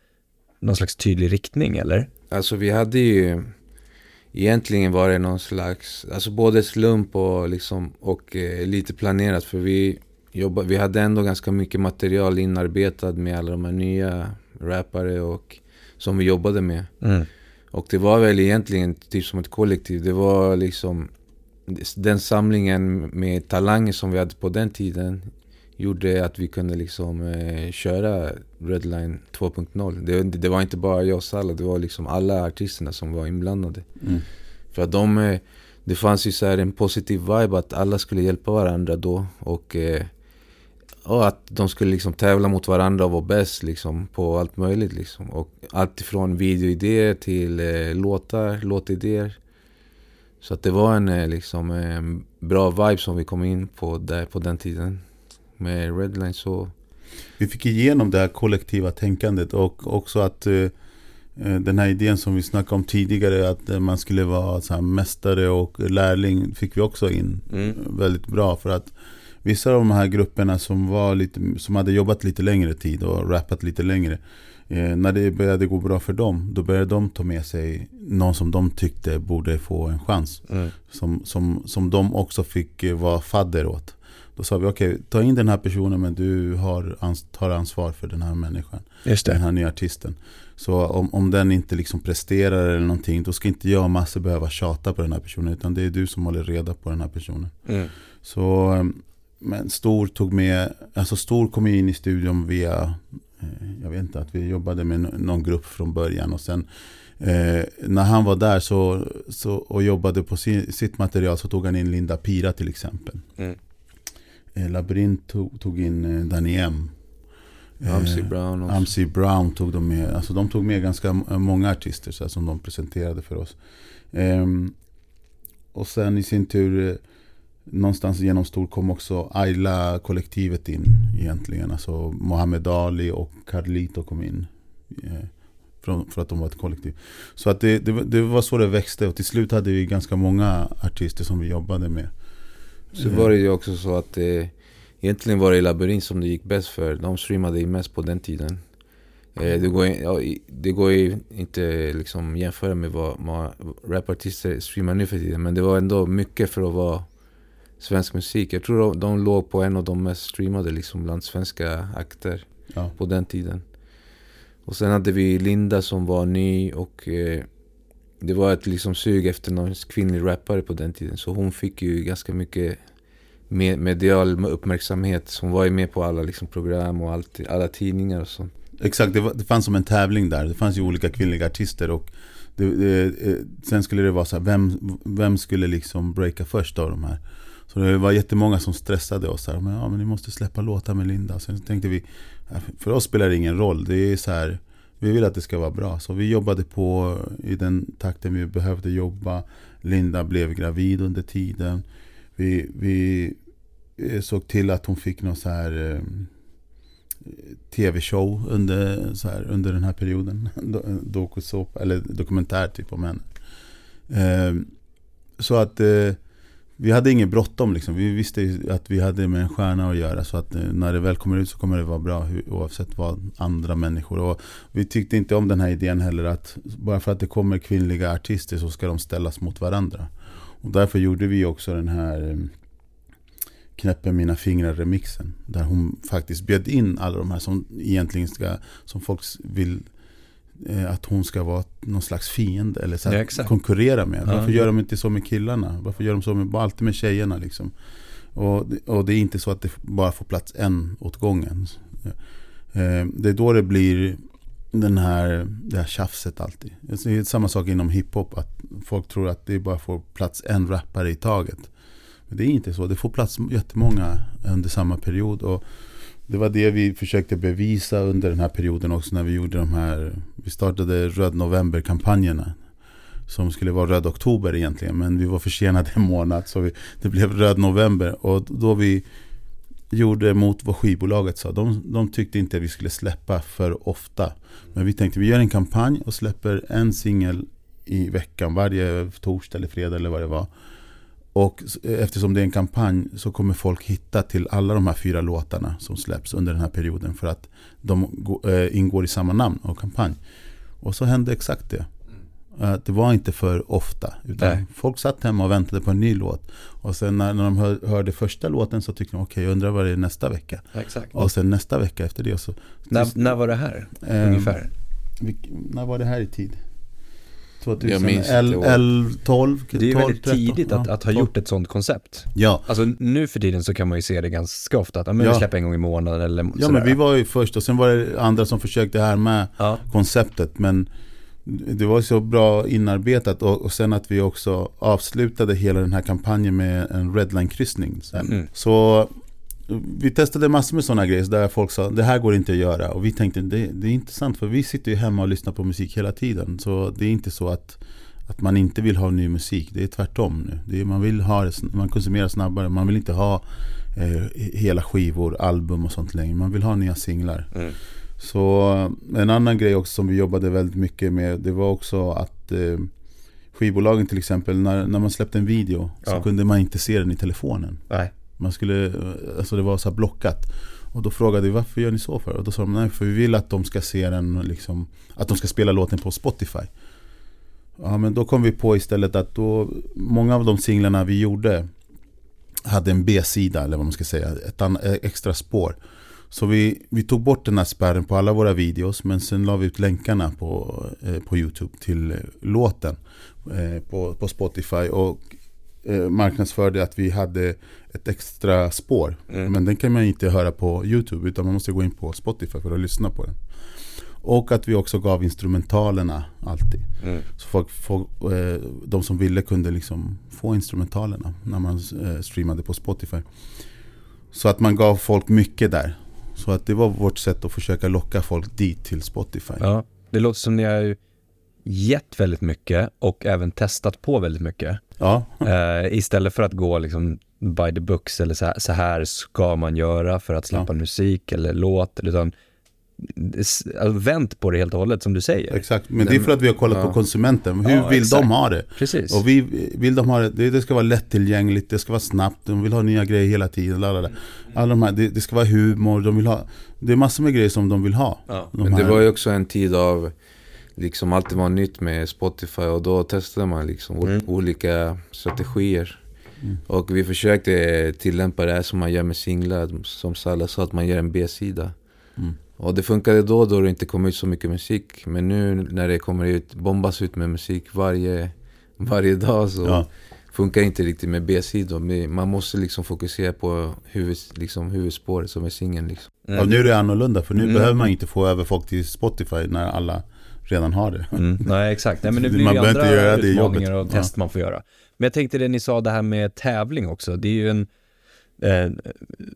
någon slags tydlig riktning, eller? Alltså vi hade ju Egentligen var det någon slags, alltså både slump och, liksom, och eh, lite planerat för vi jobba, vi hade ändå ganska mycket material inarbetat med alla de här nya rappare och som vi jobbade med. Mm. Och det var väl egentligen typ som ett kollektiv. Det var liksom den samlingen med talanger som vi hade på den tiden gjorde att vi kunde liksom eh, köra Redline 2.0. Det, det, var inte bara jag och Salla, det var liksom alla artisterna som var inblandade. Mm. För att de, eh, det fanns ju så en positiv vibe att alla skulle hjälpa varandra då. Och eh, och att de skulle liksom tävla mot varandra och vara bäst liksom, på allt möjligt. Liksom. Och allt ifrån videoidéer till eh, låtar, låtidéer. Så att det var en eh, liksom, eh, bra vibe som vi kom in på där på den tiden. Med Redline så... Vi fick igenom det här kollektiva tänkandet och också att eh, eh den här idén som vi snackade om tidigare att eh, man skulle vara så här, mästare och lärling fick vi också in mm. väldigt bra för att Vissa av de här grupperna som, var lite, som hade jobbat lite längre tid och rappat lite längre eh, När det började gå bra för dem Då började de ta med sig någon som de tyckte borde få en chans mm. som, som, som de också fick eh, vara fadder åt Då sa vi okej, okay, ta in den här personen men du har, tar ansvar för den här människan Just det. Den här nya artisten så om, om den inte liksom presterar eller någonting Då ska inte jag och Masse behöva tjata på den här personen Utan det är du som håller reda på den här personen mm. Så men Stor tog med, alltså Stor kom in i studion via, eh, jag vet inte, att vi jobbade med någon grupp från början och sen eh, när han var där så, så, och jobbade på sin, sitt material så tog han in Linda Pira till exempel. Mm. Eh, Labyrint tog, tog in eh, Danny M. Eh, Amsi Brown också. Amsi Brown tog de med. Alltså de tog med ganska många artister så här, som de presenterade för oss. Eh, och sen i sin tur eh, någonstans genom Stor kom också Ayla-kollektivet in egentligen. Alltså Mohammed Ali och Carlito kom in. Eh, för att de var ett kollektiv. Så att det, det, det, var så det växte och till slut hade vi ganska många artister som vi jobbade med. Så var det ju också så att det, egentligen var det Labyrint som det gick bäst för. De streamade ju mest på den tiden. Eh, det går, ja, det går ju inte liksom jämföra med vad, vad rapartister streamar nu för tiden. Men det var ändå mycket för att vara svensk musik. Jag tror de, de låg på en av de mest streamade liksom bland svenska akter ja. på den tiden. Och sen hade vi Linda som var ny och eh, det var ett liksom sug efter någon kvinnlig rappare på den tiden. Så hon fick ju ganska mycket medial uppmärksamhet. Hon var ju med på alla liksom program och allt, alla tidningar och sånt. Exakt, det, var, det fanns som en tävling där. Det fanns ju olika kvinnliga artister och det, det, eh, sen skulle det vara så här, vem, vem skulle liksom breaka först av de här? Så det var jättemånga som stressade oss. Här, men, ja, men ni måste släppa låtar med Linda. Sen tänkte vi, äh, för oss spelar det ingen roll. Det är så här, vi vill att det ska vara bra. Så vi jobbade på i den takten vi behövde jobba. Linda blev gravid under tiden. Vi, vi eh, såg till att hon fick någon så här eh, tv-show under, så här, under den här perioden. <laughs> Eh, dokusåpa, eller dokumentär typ om henne. Eh, så att eh, vi hade inget bråttom liksom. Vi visste att vi hade med en stjärna att göra. Så att eh, när det väl kommer ut så kommer det vara bra oavsett vad andra människor. Och vi tyckte inte om den här idén heller att bara för att det kommer kvinnliga artister så ska de ställas mot varandra. Och därför gjorde vi också den här eh, Knäpper mina fingrar-remixen. Där hon faktiskt bjöd in alla de här som egentligen ska, som folk vill att hon ska vara någon slags fiende eller så ja, konkurrera med. Varför ja. gör de inte så med killarna? Varför gör de så med, alltid med tjejerna liksom? Och, och det är inte så att det bara får plats en åt gången. Eh, det är då det blir den här, det här tjafset alltid. Det är samma sak inom hiphop. Att folk tror att det bara får plats en rappare i taget. Men det är inte så. Det får plats jättemånga under samma period. Och det var det vi försökte bevisa under den här perioden också när vi gjorde de här, vi startade Röd November-kampanjerna. Som skulle vara Röd Oktober egentligen, men vi var försenade en månad så vi, det blev Röd November. Och då vi gjorde mot vad skivbolaget sa. De, de tyckte inte att vi skulle släppa för ofta. Men vi tänkte vi gör en kampanj och släpper en singel i veckan, varje torsdag eller fredag eller vad det var. Och eftersom det är en kampanj så kommer folk hitta till alla de här fyra låtarna som släpps under den här perioden för att de äh, ingår i samma namn och kampanj. Och så hände exakt det. Äh, det var inte för ofta. Utan folk satt hemma och väntade på en ny låt. Och sen när, när de hör, hörde första låten så tyckte de okej, okay, jag undrar vad det är nästa vecka. Exakt. Och sen nästa vecka efter det så... När, när var det här? Äh, ungefär? när var det här i tid? 2012. Det är ju väldigt 13, tidigt att, att ha gjort ett sånt koncept. Ja. Alltså nu för tiden så kan man ju se det ganska ofta. Att men ja. vi släpper en gång i månaden eller Ja sådär. men vi var ju först och sen var det andra som försökte här med ja. konceptet. Men det var så bra inarbetat och, och sen att vi också avslutade hela den här kampanjen med en redline-kryssning. Mm. Så vi testade massor med sådana grejer där folk sa det här går inte att göra. Och vi tänkte det, det är intressant för vi sitter ju hemma och lyssnar på musik hela tiden. Så det är inte så att, att man inte vill ha ny musik. Det är tvärtom nu. Är, man vill ha man konsumerar snabbare. Man vill inte ha eh, hela skivor, album och sånt längre. Man vill ha nya singlar. Mm. Så en annan grej också som vi jobbade väldigt mycket med det var också att eh, skivbolagen till exempel när, när man släppte en video ja. så kunde man inte se den i telefonen. Nej. Man skulle, alltså det var så blockat. Och då frågade vi varför gör ni så för? Och då sa de nej för vi vill att de ska se den liksom, Att de ska spela låten på Spotify. Ja men då kom vi på istället att då Många av de singlarna vi gjorde Hade en B-sida eller vad man ska säga, ett eh, extra spår. Så vi, vi tog bort den här spärren på alla våra videos men sen la vi ut länkarna på, eh, på Youtube till eh, låten eh, på, på Spotify. Och eh, marknadsförde att vi hade ett extra spår. Mm. Men den kan man inte höra på YouTube utan man måste gå in på Spotify för att lyssna på den. Och att vi också gav instrumentalerna alltid. Mm. Så folk, folk, eh, de som ville kunde liksom få instrumentalerna när man eh, streamade på Spotify. Så att man gav folk mycket där. Så att det var vårt sätt att försöka locka folk dit till Spotify. Ja, det låter som ni har gett väldigt mycket och även testat på väldigt mycket. Ja. Uh, <laughs> istället för att gå liksom by the books eller så här, så här ska man göra för att släppa ja. musik eller låt. Utan alltså, vänt på det helt och hållet som du säger. Exakt, men det är för att vi har kollat ja. på konsumenten. Hur ja, vill exakt. de ha det? Precis. Och vi vill de ha det, det ska vara lättillgängligt, det ska vara snabbt, de vill ha nya grejer hela tiden. Lalala. Alla de här, det, det, ska vara humor, de vill ha, det är massor med grejer som de vill ha. Ja. De men det var ju också en tid av liksom allt var nytt med Spotify och då testade man liksom mm. olika strategier. Mm. Och vi försökte tillämpa det här som man gör med singlar, som Salla sa, att man gör en B-sida. Mm. Och det funkade då, då det inte kom ut så mycket musik. Men nu när det kommer ut, bombas ut med musik varje, varje dag så ja. funkar inte riktigt med B-sidor. Man måste liksom fokusera på huvud, liksom huvudspåret som är singeln. Liksom. Ja, nu är det annorlunda, för nu mm. behöver man inte få över folk till Spotify när alla redan har det. Mm. Nej, exakt. Nej, men det blir man ju andra inte göra det utmaningar och test ja. man får göra. Men jag tänkte det ni sa, det här med tävling också. Det är ju en, eh,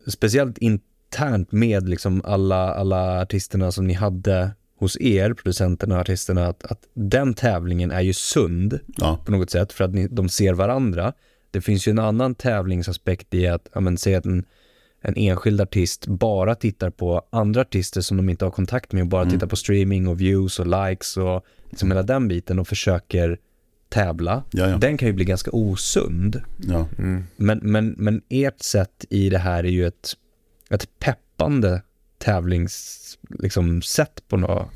speciellt internt med liksom alla, alla artisterna som ni hade hos er, producenterna och artisterna, att, att den tävlingen är ju sund ja. på något sätt för att ni, de ser varandra. Det finns ju en annan tävlingsaspekt i att, ja men säg att en en enskild artist bara tittar på andra artister som de inte har kontakt med och bara mm. tittar på streaming och views och likes och liksom hela den biten och försöker tävla. Jaja. Den kan ju bli ganska osund. Ja. Mm. Men, men, men ert sätt i det här är ju ett, ett peppande tävlingssätt liksom, på något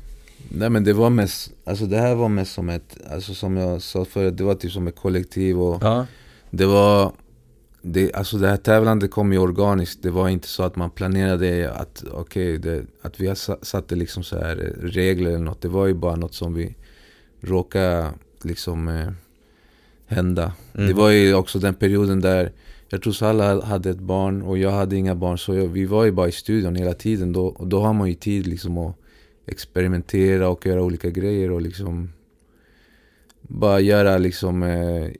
Nej men det var mest, alltså det här var mest som ett, alltså som jag sa förut, det var typ som ett kollektiv och ja. det var det, alltså det här tävlandet kom ju organiskt. Det var inte så att man planerade att, okay, det, att vi satte liksom så här regler eller något. Det var ju bara något som vi råkade liksom eh, hända. Mm. Det var ju också den perioden där jag tror så alla hade ett barn och jag hade inga barn. Så jag, vi var ju bara i studion hela tiden. Då, och då har man ju tid liksom att experimentera och göra olika grejer och liksom bara göra liksom eh,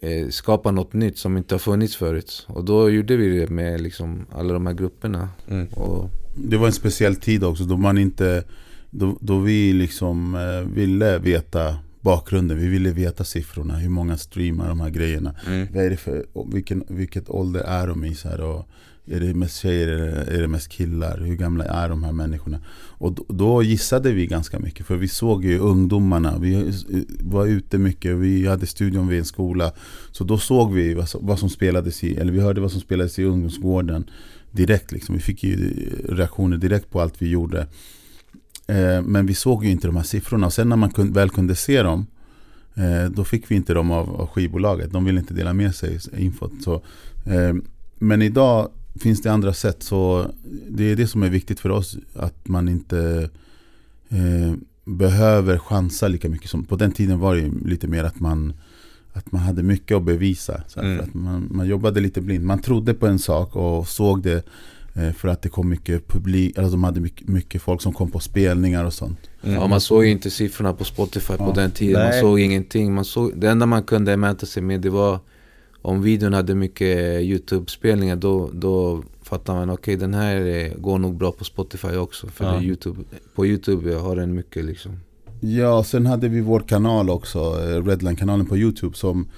eh, skapa något nytt som inte har funnits förut. Och då gjorde vi det med liksom alla de här grupperna. Mm. Och, det var en speciell tid också då man inte då, då vi liksom eh, ville veta bakgrunden. Vi ville veta siffrorna. Hur många streamar de här grejerna. Mm. Vad är det för, vilken, vilket ålder är de i? Så här, och är det mest tjejer eller är det mest killar? Hur gamla är de här människorna? Och då, då gissade vi ganska mycket. För vi såg ju ungdomarna. Vi eh, var ute mycket. Vi hade studion vid en skola. Så då såg vi vad, vad som spelades i, eller vi hörde vad som spelades i ungdomsgården direkt. Liksom. Vi fick ju eh, reaktioner direkt på allt vi gjorde. Eh, men vi såg ju inte de här siffrorna. Och sen när man kun, väl kunde se dem eh, då fick vi inte dem av, av skivbolaget. De ville inte dela med sig infot. Så, eh, men idag finns det andra sätt. Så det är det som är viktigt för oss. Att man inte eh, behöver chansa lika mycket. som På den tiden var det lite mer att man att man hade mycket att bevisa. Så mm. att man, man jobbade lite blind. Man trodde på en sak och såg det Eh, för att det kom mycket publik, alltså de hade mycket, mycket folk som kom på spelningar och sånt. Mm. Ja, man såg ju inte siffrorna på Spotify ja. på den tiden. Man såg ingenting. Man såg, det enda man kunde mäta sig med det var om videon hade mycket YouTube-spelningar då, då fattar man okej okay, den här går nog bra på Spotify också. För ja. YouTube, på YouTube har den mycket liksom. Ja, sen hade vi vår kanal också, eh, Redline-kanalen på YouTube som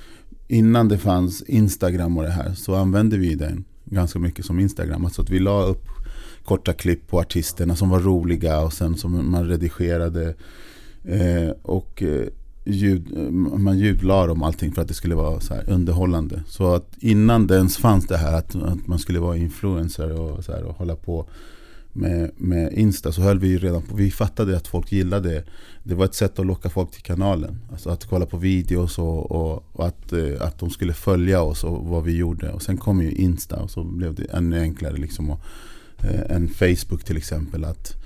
innan det fanns Instagram och det här så använde vi den ganska mycket som Instagram. Alltså att vi la upp korta klipp på artisterna som var roliga och sen som man redigerade. Eh, och eh, ljud, eh, man ljudlade om allting för att det skulle vara så underhållande. Så att innan det ens fanns det här att, att man skulle vara influencer och, så här, och hålla på med, med Insta så höll vi redan på, vi fattade att folk gillade det. Det var ett sätt att locka folk till kanalen. Alltså att kolla på videos och, och, och att, eh, att de skulle följa oss och vad vi gjorde. Och sen kom ju Insta och så blev det ännu enklare liksom. Och, eh, än Facebook till exempel. att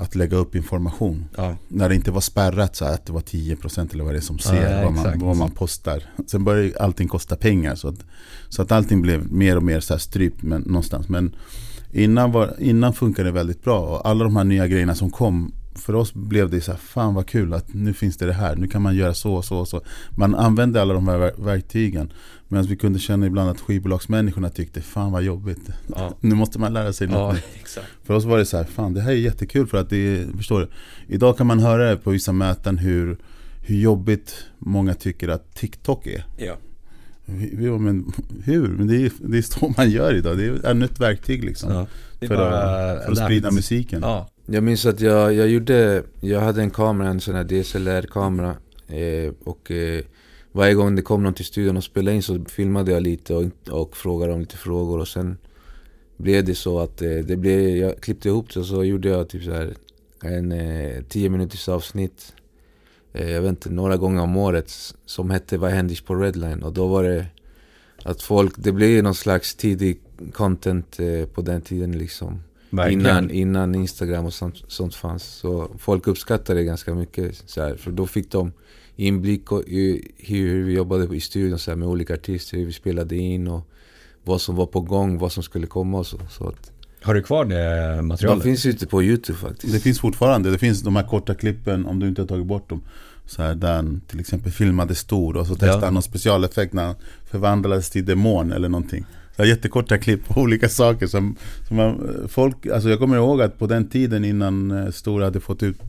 att lägga upp information. Ja. När det inte var spärrat så att det var 10% eller vad det är som ser ja, vad, man, vad man postar. Sen började allting kosta pengar. Så att, så att allting blev mer och mer så här strypt men, någonstans. Men Innan, var, innan funkade det väldigt bra och alla de här nya grejerna som kom för oss blev det så här, fan vad kul att nu finns det det här. Nu kan man göra så och så och så. Man använde alla de här verktygen. Medan vi kunde känna ibland att skivbolagsmänniskorna tyckte, fan vad jobbigt. Ja. <laughs> Nu måste man lära sig något ja, <laughs> För oss var det så här, fan det här är jättekul för att det är, förstår du? Idag kan man höra på vissa möten hur, hur jobbigt många tycker att TikTok är. Ja. Ja, men hur? Men det är, det är så man gör idag. Det är ännu ett verktyg liksom. Ja, för, att, för att sprida musiken. Ja. Jag minns att jag, jag gjorde, jag hade en kamera, en sån här DSLR-kamera. Eh, och eh, varje gång det kom någon till studion och spelade in så filmade jag lite och, och frågade om lite frågor. Och sen blev det så att eh, det blev, jag klippte ihop det och så gjorde jag typ så här en eh, tio minuters avsnitt Eh, jag vet inte, några gånger om året som hette Vad händer på Redline? Och då var det att folk, det blev någon slags tidig content eh, på den tiden liksom. Innan, innan Instagram och sånt, sånt fanns. Så folk uppskattade det ganska mycket. Så här, för då fick de inblick i hur vi jobbade i studion så här, med olika artister, hur vi spelade in och vad som var på gång, vad som skulle komma och så. så att, har du kvar det materialet? De finns ute på YouTube faktiskt. Det finns fortfarande. Det finns de här korta klippen om du inte har tagit bort dem. Så här, där han till exempel filmade stor och så testade ja. han någon specialeffekt när han förvandlades till demon eller någonting. Så här, jättekorta klipp på olika saker som, som man, folk, alltså jag kommer ihåg att på den tiden innan eh, Stor hade fått ut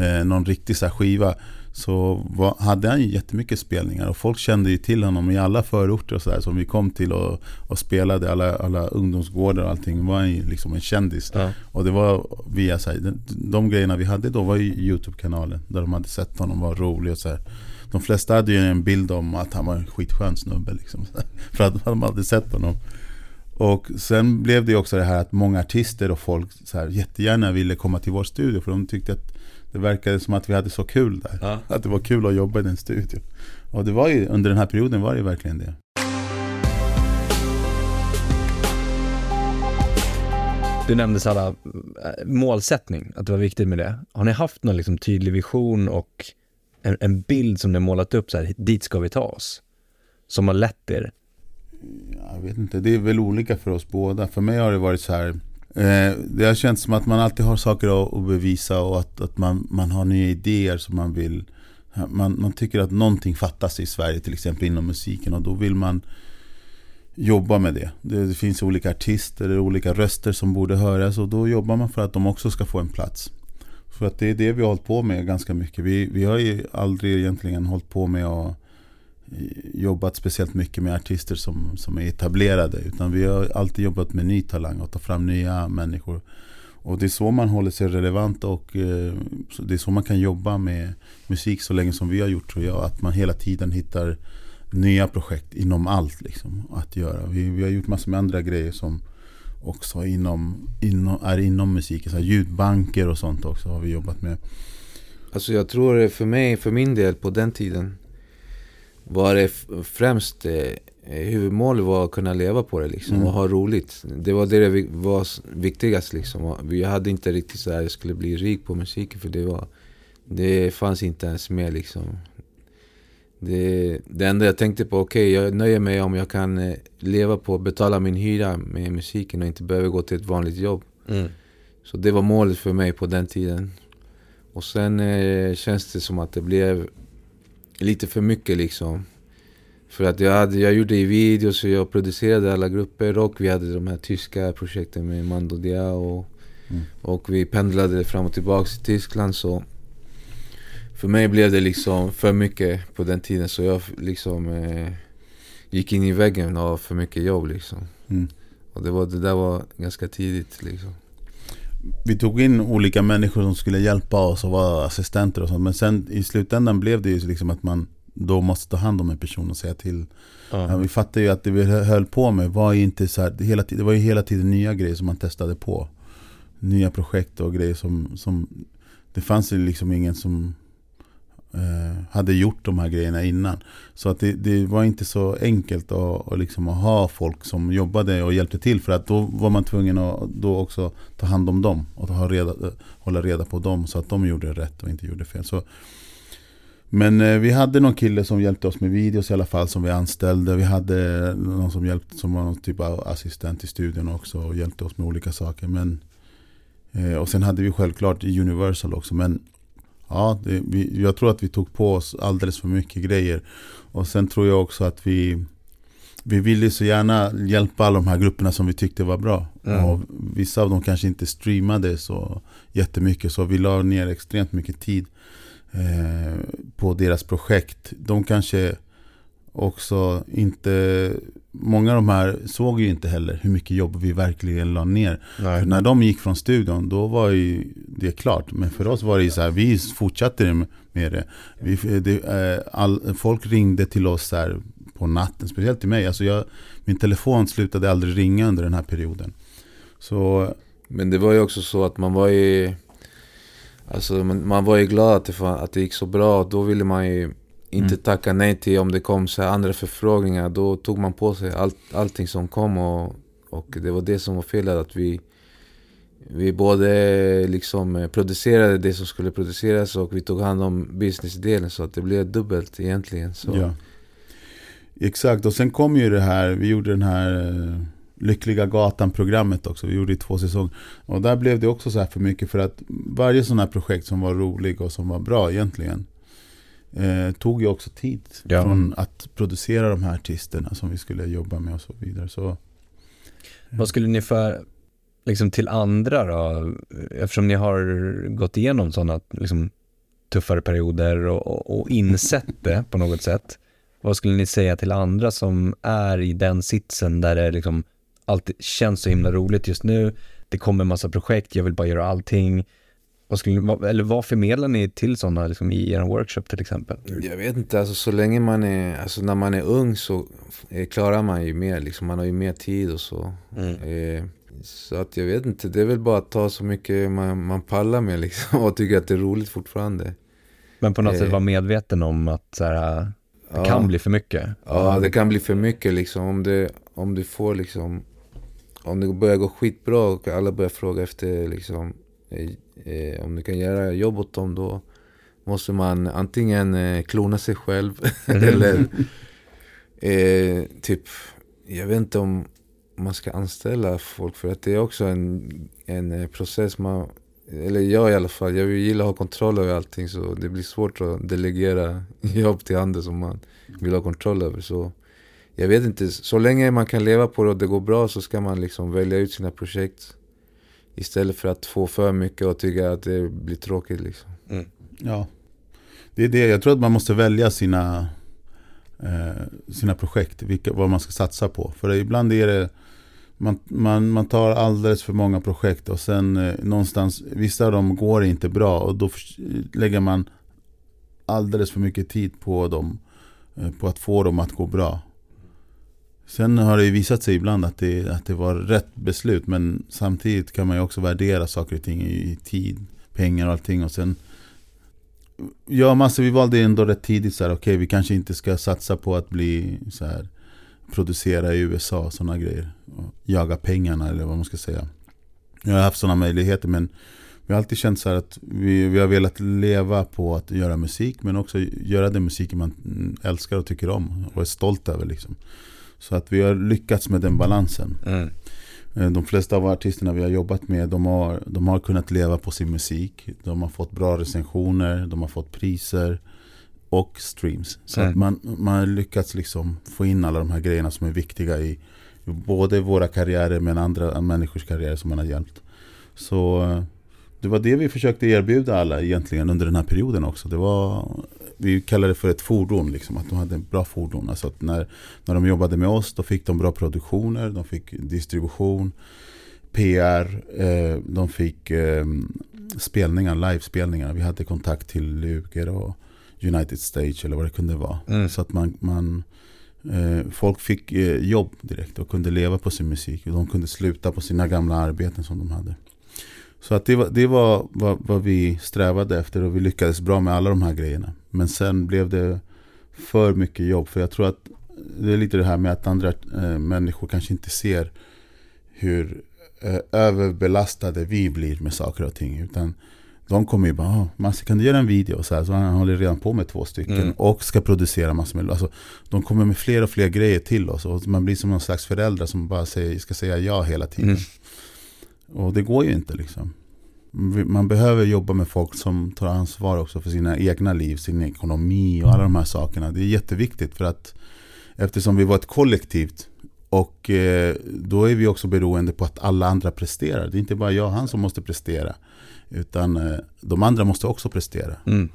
eh, någon riktig så skiva så var, hade han ju jättemycket spelningar och folk kände ju till honom i alla förorter och sådär som vi kom till och, och spelade, alla, alla ungdomsgårdar och allting. var han ju liksom en kändis. Ja. Och det var via så här, de, de grejerna vi hade då var ju Youtube-kanalen där de hade sett honom vara rolig och så här. De flesta hade ju en bild om att han var en skitskön snubbe liksom. <laughs> För att de hade sett honom. Och sen blev det ju också det här att många artister och folk så här, jättegärna ville komma till vår studio för de tyckte att det verkade som att vi hade så kul där. Ja. <laughs> Att det var kul att jobba i den studion. Och det var ju, under den här perioden var det verkligen det. Du nämnde Sara, äh, målsättning, att det var viktigt med det. Har ni haft någon liksom tydlig vision och en, en bild som ni har målat upp så här, dit ska vi ta oss? Som har lett er Jag vet inte, det är väl olika för oss båda. För mig har det varit så här eh, Det har känts som att man alltid har saker att, att bevisa och att, att man, man har nya idéer som man vill man, man tycker att någonting fattas i Sverige till exempel inom musiken och då vill man jobba med det. det. det. finns olika artister, och olika röster som borde höras och då jobbar man för att de också ska få en plats. För att det är det vi har hållit på med ganska mycket. Vi, vi har ju aldrig egentligen hållit på med att eh, jobbat speciellt mycket med artister som, som är etablerade. Utan vi har alltid jobbat med ny talang och ta fram nya människor. Och det är så man håller sig relevant och eh, det är så man kan jobba med musik så länge som vi har gjort tror jag. Att man hela tiden hittar nya projekt inom allt liksom, att göra. Vi, vi har gjort massor med andra grejer som också inom, inom, är inom musiken. Så ljudbanker och sånt också har vi jobbat med. Alltså jag tror för mig, för min del på den tiden var det främst eh, huvudmålet var att kunna leva på det liksom, mm. och ha roligt. Det var det det var viktigast liksom. Vi hade inte riktigt så att jag skulle bli rik på musiken för det var Det fanns inte ens med liksom. Det, det enda jag tänkte på, okej okay, jag nöjer mig om jag kan eh, leva på att betala min hyra med musiken och inte behöver gå till ett vanligt jobb. Mm. Så det var målet för mig på den tiden. Och sen eh, känns det som att det blev lite för mycket liksom. För att jag, hade, jag gjorde videos och jag producerade alla grupper och vi hade de här tyska projekten med Mando Diao. Mm. Och vi pendlade fram och tillbaka till Tyskland så för mig blev det liksom för mycket på den tiden så jag liksom eh, gick in i väggen av för mycket jobb liksom. Mm. Och det, var, det där var ganska tidigt liksom. Vi tog in olika människor som skulle hjälpa oss och vara assistenter och sånt. Men sen i slutändan blev det ju liksom att man då måste ta hand om en person och säga till. Uh -huh. ja, vi fattade ju att det vi höll på med var ju inte så här, det, hela, det var ju hela tiden nya grejer som man testade på. Nya projekt och grejer som, som det fanns ju liksom ingen som Eh, hade gjort de här grejerna innan. Så att det, det var inte så enkelt att, att, liksom, att ha folk som jobbade och hjälpte till. För att då var man tvungen att då också ta hand om dem och ha reda, hålla reda på dem så att de gjorde rätt och inte gjorde fel. Så, men eh, vi hade någon kille som hjälpte oss med videos i alla fall som vi anställde. Vi hade någon som hjälpte som var någon typ av assistent i studion också och hjälpte oss med olika saker. Men, eh, och sen hade vi självklart Universal också. Men ja, det, vi, jag tror att vi tog på oss alldeles för mycket grejer. Och sen tror jag också att vi vi ville så gärna hjälpa alla de här grupperna som vi tyckte var bra. Mm. Och vissa av dem kanske inte streamade så jättemycket så vi la ner extremt mycket tid eh, på deras projekt. De kanske också inte Många av de här såg ju inte heller hur mycket jobb vi verkligen la ner. när de gick från studion, då var ju det klart. Men för oss var det så här, vi fortsatte med det. Vi, det eh, all, folk ringde till oss så här på natten, speciellt till mig. Alltså jag, min telefon slutade aldrig ringa under den här perioden. Så, Men det var ju också så att man var ju Alltså man, man var ju glad att det, att det gick så bra. Då ville man ju inte mm. tacka nej till om det kom så andra förfrågningar. Då tog man på sig allt, allting som kom och, och det var det som var felet. Att vi, vi både liksom producerade det som skulle produceras och vi tog hand om businessdelen. Så att det blev dubbelt egentligen. Så. Ja. Exakt, och sen kom ju det här, vi gjorde den här eh, Lyckliga Gatan-programmet också. Vi gjorde i två säsonger. Och där blev det också så här för mycket för att varje sån här projekt som var rolig och som var bra egentligen eh, tog ju också tid ja. från att producera de här artisterna som vi skulle jobba med och så vidare. Så, Vad skulle ni för, liksom till andra då? Eftersom ni har gått igenom sådana liksom, tuffare perioder och, och, och insett det på något sätt. Vad skulle ni säga till andra som är i den sitsen där det liksom alltid känns så himla roligt just nu. Det kommer en massa projekt, jag vill bara göra allting. Vad, skulle, eller vad förmedlar ni till sådana liksom, i er workshop till exempel? Jag vet inte, alltså, så länge man är, alltså, när man är ung så klarar man ju mer. Liksom, man har ju mer tid och så. Mm. Eh, så att jag vet inte, det är väl bara att ta så mycket man, man pallar med liksom, <laughs> och tycker att det är roligt fortfarande. Men på något eh, sätt vara medveten om att så här, det ja, kan bli för mycket? Ja, det kan bli för mycket liksom. Om, det, om du får liksom om det börjar gå skitbra och alla börjar fråga efter liksom, eh, om du kan göra jobb åt dem då måste man antingen eh, klona sig själv <laughs> eller eh, typ jag vet inte om man ska anställa folk för att det är också en, en eh, process man eller jag i alla fall, jag gillar att ha kontroll över allting så det blir svårt att delegera <laughs> jobb till andra som man vill ha kontroll över. Så jag vet inte, så länge man kan leva på det och det går bra så ska man liksom välja ut sina projekt. Istället för att få för mycket och tycka att det blir tråkigt liksom. Mm. Ja, det är det. Jag tror att man måste välja sina, eh, sina projekt, vilka, vad man ska satsa på. För ibland är det man, man, man tar alldeles för många projekt och sen eh, någonstans, vissa av dem går inte bra och då lägger man alldeles för mycket tid på dem, eh, på att få dem att gå bra. Sen har det ju visat sig ibland att det, att det var rätt beslut men samtidigt kan man ju också värdera saker och ting i tid, pengar och allting och sen Ja, massa, alltså, vi valde ändå rätt tidigt så här, okej okay, vi kanske inte ska satsa på att bli så här producera i USA och sådana grejer. Och jaga pengarna eller vad man ska säga. Jag har haft sådana möjligheter men vi har alltid känt så att vi, vi har velat leva på att göra musik men också göra den musiken man älskar och tycker om och är stolt över. Liksom. Så att vi har lyckats med den balansen. Mm. Eh, de flesta av artisterna vi har jobbat med de har, de har kunnat leva på sin musik. De har fått bra recensioner, de har fått priser och streams. Så mm. att man, man har lyckats liksom få in alla de här grejerna som är viktiga i både våra karriärer men andra människors karriärer som man har hjälpt. Så eh, det var det vi försökte erbjuda alla egentligen under den här perioden också. Det var, vi kallade det för ett fordon, liksom, att de hade en bra fordon. Alltså att när, när de jobbade med oss då fick de bra produktioner, de fick distribution, PR, eh, de fick eh, spelningar, livespelningar. Vi hade kontakt till Luger och United Stage eller vad det kunde vara. Mm. Så att man, man eh, folk fick eh, jobb direkt och kunde leva på sin musik. Och de kunde sluta på sina gamla arbeten som de hade. Så att det var, det var vad, vad, vi strävade efter och vi lyckades bra med alla de här grejerna. Men sen blev det för mycket jobb. För jag tror att det är lite det här med att andra eh, människor kanske inte ser hur eh, överbelastade vi blir med saker och ting. Utan de kommer ju bara, Massi kan du göra en video? Så, här, så han håller redan på med två stycken mm. och ska producera massor med, alltså, De kommer med fler och fler grejer till oss och man blir som någon slags förälder som bara säger, ska säga ja hela tiden. Mm. Och det går ju inte liksom. Man behöver jobba med folk som tar ansvar också för sina egna liv, sin ekonomi och alla de här sakerna. Det är jätteviktigt för att eftersom vi var ett kollektivt och eh, då är vi också beroende på att alla andra presterar. Det är inte bara jag och han som måste prestera. Utan eh, de andra måste också prestera. Mm.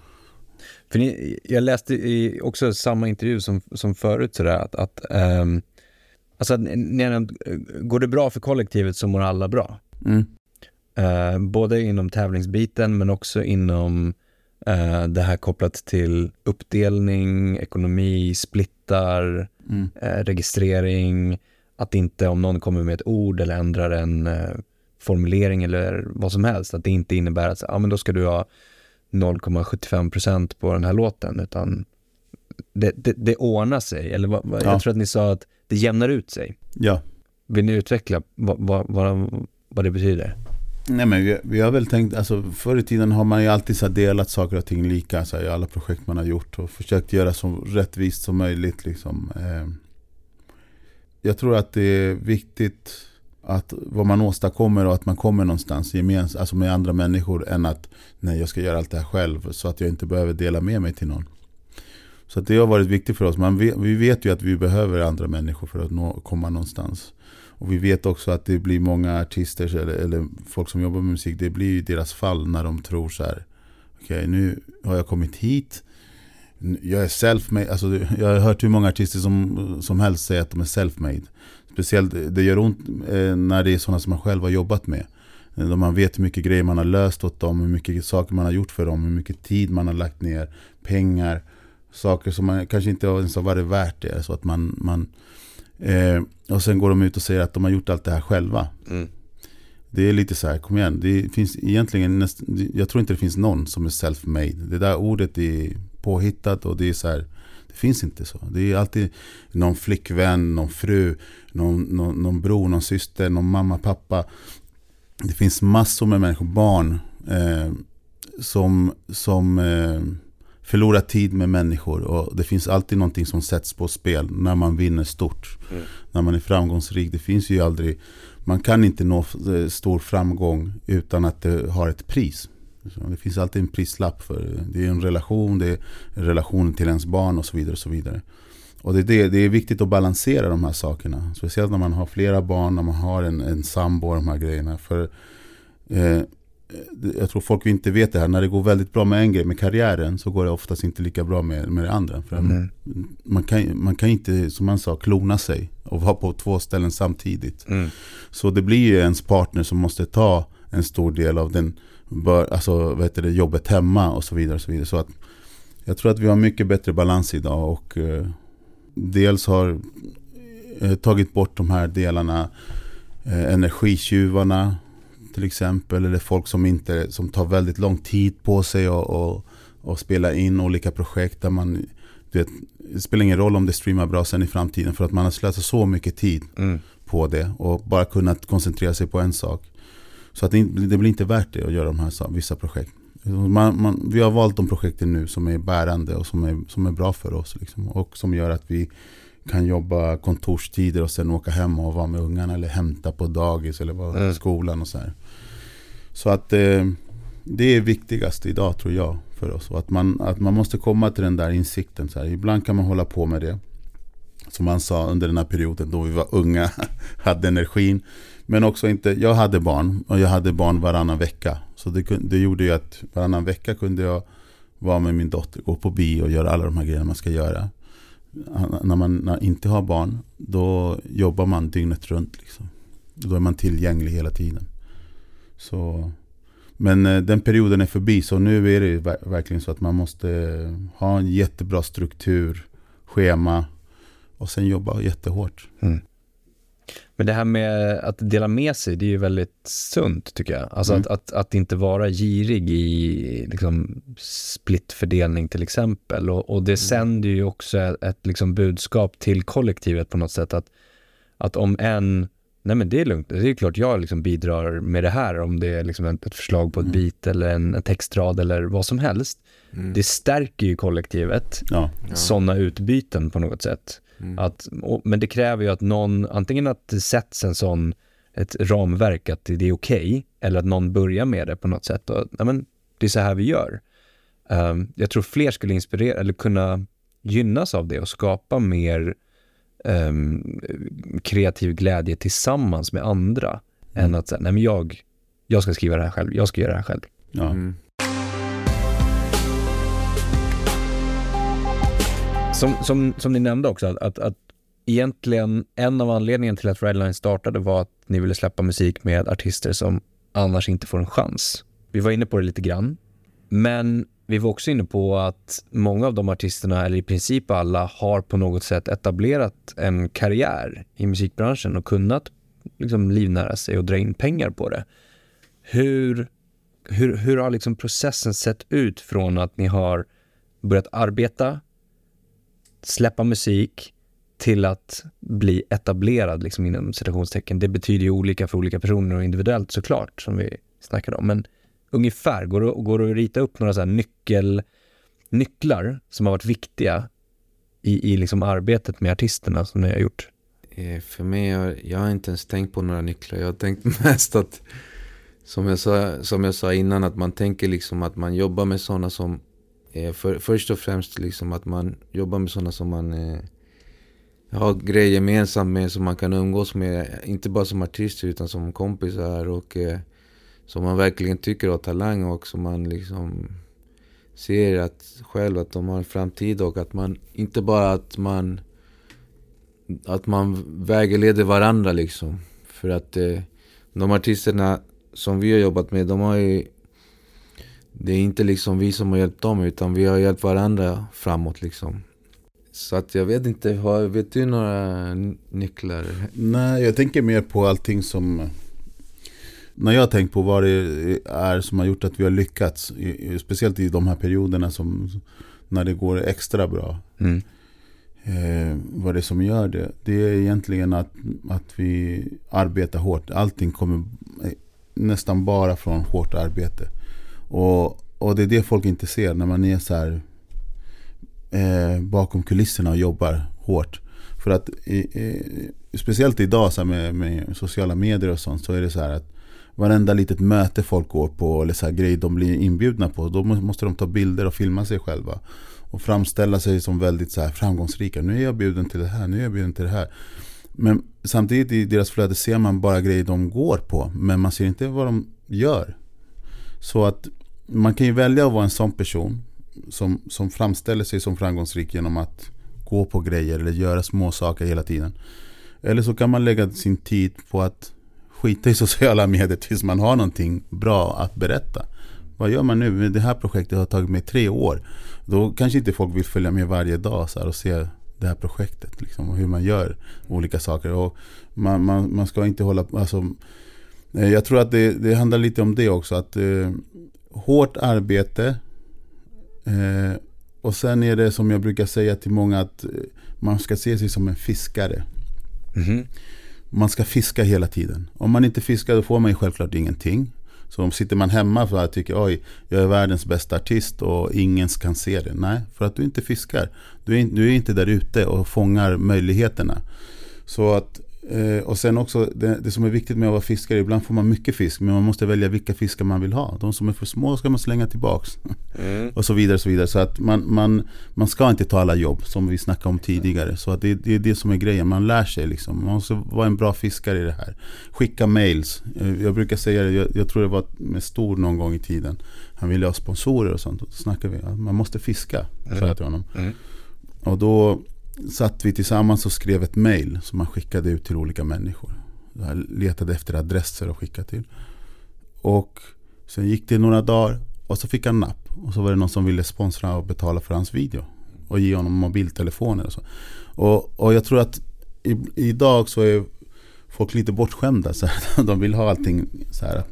För ni, jag läste i också samma intervju som, som förut sådär att, att um, alltså, när, eh, går det bra för kollektivet så mår alla bra. Mm. Uh, både inom tävlingsbiten men också inom uh, det här kopplat till uppdelning, ekonomi, splittar, mm. uh, registrering, att inte om någon kommer med ett ord eller ändrar en formulering eller vad som helst. Att det inte innebär att ja, men då ska du ha 0,75% på den här låten, utan det, det, det ordnar sig. Eller vad, ja. jag tror att ni sa att det jämnar ut sig. Ja. Vill ni utveckla vad, vad, vad, vad det betyder? Nej men vi, vi, har väl tänkt, alltså förr i tiden har man ju alltid så delat saker och ting lika så i alla projekt man har gjort och försökt göra så rättvist som möjligt. Liksom. Eh, jag tror att det är viktigt att vad man åstadkommer och att man kommer någonstans gemens, alltså med andra människor än att nej jag ska göra allt det här själv så att jag inte behöver dela med mig till någon. Så det har varit viktigt för oss. Man vet, vi vet ju att vi behöver andra människor för att nå, komma någonstans. Och vi vet också att det blir många artister eller, eller folk som jobbar med musik, det blir ju deras fall när de tror så här. Okej, okay, nu har jag kommit hit. Jag är self-made. Alltså, jag har hört hur många artister som, som helst säga att de är self-made. Speciellt, det gör ont eh, när det är sådana som man själv har jobbat med. Eh, när man vet hur mycket grejer man har löst åt dem, hur mycket saker man har gjort för dem, hur mycket tid man har lagt ner, pengar, saker som man kanske inte ens har varit värt det. Så att man, man, eh, och sen går de ut och säger att de har gjort allt det här själva. Mm. Det är lite så här, kom igen, det finns egentligen, näst, jag tror inte det finns någon som är self-made. Det där ordet är påhittat och det är så här, det finns inte så. Det är alltid någon flickvän, någon fru, någon, någon, någon bror, någon syster, någon mamma, pappa. Det finns massor med människor, barn, eh, som, som eh, förlora tid med människor och det finns alltid någonting som sätts på spel när man vinner stort. Mm. När man är framgångsrik. Det finns ju aldrig, man kan inte nå eh, stor framgång utan att det har ett pris. Det finns alltid en prislapp för det. är en relation, det är relationen till ens barn och så vidare. Och så vidare. Och det, är det, det är viktigt att balansera de här sakerna. Speciellt när man har flera barn, när man har en, en sambo och de här grejerna. För eh, jag tror folk inte vet det här. När det går väldigt bra med en grej, med karriären, så går det oftast inte lika bra med, med det andra. För mm. man, kan, man kan inte, som man sa, klona sig och vara på två ställen samtidigt. Mm. Så det blir ju ens partner som måste ta en stor del av den bör, alltså, vet det, jobbet hemma och så vidare. Och så vidare. Så att, jag tror att vi har mycket bättre balans idag och eh, dels har eh, tagit bort de här delarna, eh, energitjuvarna till exempel, eller folk som, inte, som tar väldigt lång tid på sig och, och, och spela in olika projekt där man vet, det spelar ingen roll om det streamar bra sen i framtiden för att man har slösat så mycket tid mm. på det och bara kunnat koncentrera sig på en sak. Så att det, det blir inte värt det att göra de här vissa projekt. Man, man, vi har valt de projekten nu som är bärande och som är, som är bra för oss. Liksom, och som gör att vi kan jobba kontorstider och sen åka hem och vara med ungarna eller hämta på dagis eller vara mm. skolan och så här. Så att eh, det är viktigast idag tror jag för oss. Och att man, att man måste komma till den där insikten. Så här. Ibland kan man hålla på med det. Som man sa under den här perioden då vi var unga, <laughs> hade energin. Men också inte, jag hade barn och jag hade barn varannan vecka. Så det, det gjorde ju att varannan vecka kunde jag vara med min dotter, gå på bio och göra alla de här grejerna man ska göra. När man när inte har barn, då jobbar man dygnet runt. Liksom. Då är man tillgänglig hela tiden. Så, men eh, den perioden är förbi, så nu är det verkligen så att man måste ha en jättebra struktur, schema och sen jobba jättehårt. Mm. Men det här med att dela med sig, det är ju väldigt sunt tycker jag. Alltså mm. att, att, att, inte vara girig i liksom, splittfördelning till exempel. Och, och det mm. sänder ju också ett, ett liksom, budskap till kollektivet på något sätt. Att, att om en, nej men det är lugnt, det är klart jag liksom bidrar med det här om det är liksom ett, förslag på ett mm. bit eller en, en, textrad eller vad som helst. Mm. Det stärker ju kollektivet, ja. sådana utbyten på något sätt. Mm. Att, och, men det kräver ju att någon, antingen att det sätts en sån, ett ramverk att det är okej, okay, eller att någon börjar med det på något sätt. Och, ja, men, det är så här vi gör. Um, jag tror fler skulle inspirera, eller kunna gynnas av det och skapa mer um, kreativ glädje tillsammans med andra. Mm. Än att säga, nej men jag, jag ska skriva det här själv, jag ska göra det här själv. Ja. Mm. Som, som, som ni nämnde också, att, att, att egentligen en av anledningarna till att Redline startade var att ni ville släppa musik med artister som annars inte får en chans. Vi var inne på det lite grann, men vi var också inne på att många av de artisterna, eller i princip alla, har på något sätt etablerat en karriär i musikbranschen och kunnat liksom livnära sig och dra in pengar på det. Hur, hur, hur har liksom processen sett ut från att ni har börjat arbeta släppa musik till att bli etablerad liksom inom citationstecken. Det betyder ju olika för olika personer och individuellt såklart, som vi snackade om. Men ungefär, går det, går det att rita upp några så nyckel, nycklar som har varit viktiga i, i liksom arbetet med artisterna som ni har gjort? Eh, för mig, jag, jag har inte ens tänkt på några nycklar. Jag har tänkt <laughs> mest att, som jag sa, som jag sa innan, att man tänker liksom att man jobbar med sådana som eh, för, först och främst liksom att man jobbar med sådana som man eh, har grejer gemensamt med, som man kan umgås med. Inte bara som artister utan som kompisar och eh, som man verkligen tycker har talang och som man liksom ser att själv att de har en framtid och att man inte bara att man att man vägleder varandra liksom. För att eh, de artisterna som vi har jobbat med, de har ju det är inte liksom vi som har hjälpt dem utan vi har hjälpt varandra framåt liksom. Så att jag vet inte, har, vet du några nycklar? Nej, jag tänker mer på allting som... När jag har tänkt på vad det är som har gjort att vi har lyckats, speciellt i de här perioderna som när det går extra bra. Mm. Eh, vad det är som gör det, det är egentligen att, att vi arbetar hårt. Allting kommer nästan bara från hårt arbete. Och, och det är det folk inte ser när man är så här eh, bakom kulisserna och jobbar hårt. För att eh, speciellt idag så med, med, sociala medier och sånt så är det så här att varenda litet möte folk går på eller så här grejer de blir inbjudna på. Då måste de ta bilder och filma sig själva. Och framställa sig som väldigt så här framgångsrika. Nu är jag bjuden till det här, nu är jag bjuden till det här. Men samtidigt i deras flöde ser man bara grejer de går på. Men man ser inte vad de gör. Så att man kan ju välja att vara en sån person som, som framställer sig som framgångsrik genom att gå på grejer eller göra små saker hela tiden. Eller så kan man lägga sin tid på att skita i <laughs> sociala medier tills man har någonting bra att berätta. Vad gör man nu? Det här projektet har tagit mig tre år. Då kanske inte folk vill följa med varje dag så och se det här projektet. Liksom, och hur man gör olika saker. Och man, man, man ska inte hålla alltså, eh, Jag tror att det, det handlar lite om det också. Att eh, Hårt arbete eh, och sen är det som jag brukar säga till många att eh, man ska se sig som en fiskare. Mm. Man ska fiska hela tiden. Om man inte fiskar då får man ju självklart ingenting. Så om sitter man hemma för att tycker oj, jag är världens bästa artist och ingen kan se det. Nej, för att du inte fiskar. Du är, du är inte där ute och fångar möjligheterna. Så att och sen också det, det, som är viktigt med att vara fiskare, ibland får man mycket fisk men man måste välja vilka fiskar man vill ha. De som är för små ska man slänga tillbaks. Mm. <laughs> och så vidare. så vidare. Så att man, man, man ska inte ta alla jobb som vi snackade om tidigare. Så att det, det är det som är grejen, man lär sig liksom. Man måste vara en bra fiskare i det här. Skicka mails. Eh, jag brukar säga det, jag, jag tror det var med Stor någon gång i tiden. Han ville ha sponsorer och sånt. Då snackade vi, man måste fiska. Mm. Sa jag till honom. Mm. Och då satt vi tillsammans och skrev ett mail som man skickade ut till olika människor. Jag letade efter adresser att skicka till. Och sen gick det några dagar och så fick han napp. Och så var det någon som ville sponsra och betala för hans video. Och ge honom mobiltelefoner och så. Och, och jag tror att i, idag så är folk lite bortskämda. Så här, <laughs> de vill ha allting så här. Att,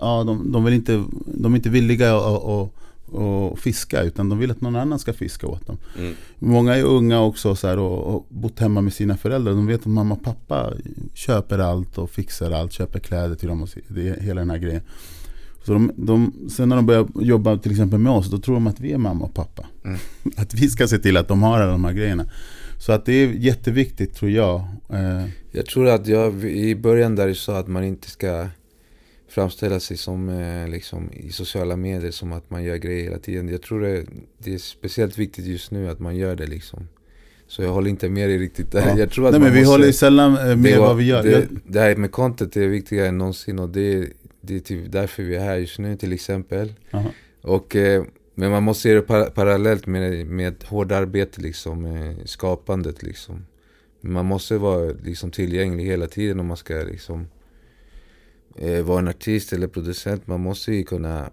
ja, de, de, vill inte, de är inte villiga att och fiska utan de vill att någon annan ska fiska åt dem. Mm. Många är unga också så här, och, och bott hemma med sina föräldrar. De vet att mamma och pappa köper allt och fixar allt, köper kläder till dem och det, hela den här grejen. Så de, de, sen när de börjar jobba till exempel med oss, då tror de att vi är mamma och pappa. Mm. <laughs> Att vi ska se till att de har alla de här grejerna. Så att det är jätteviktigt tror jag. Eh, jag tror att jag i början där sa att man inte ska framställa sig som eh, liksom, i sociala medier som att man gör grejer hela tiden. Jag tror det, det är speciellt viktigt just nu att man gör det liksom. Så jag håller inte med dig riktigt där. Ja. Jag tror att Nej men vi måste, håller sällan eh, med det, vad vi gör. Det, det här med content är viktigare än någonsin och det, det är typ därför vi är här just nu till exempel. Aha. Och, eh, men man måste se det par parallellt med, med hårt arbete liksom, skapandet liksom. Man måste vara liksom, tillgänglig hela tiden om man ska liksom eh, vara en artist eller producent, man måste ju kunna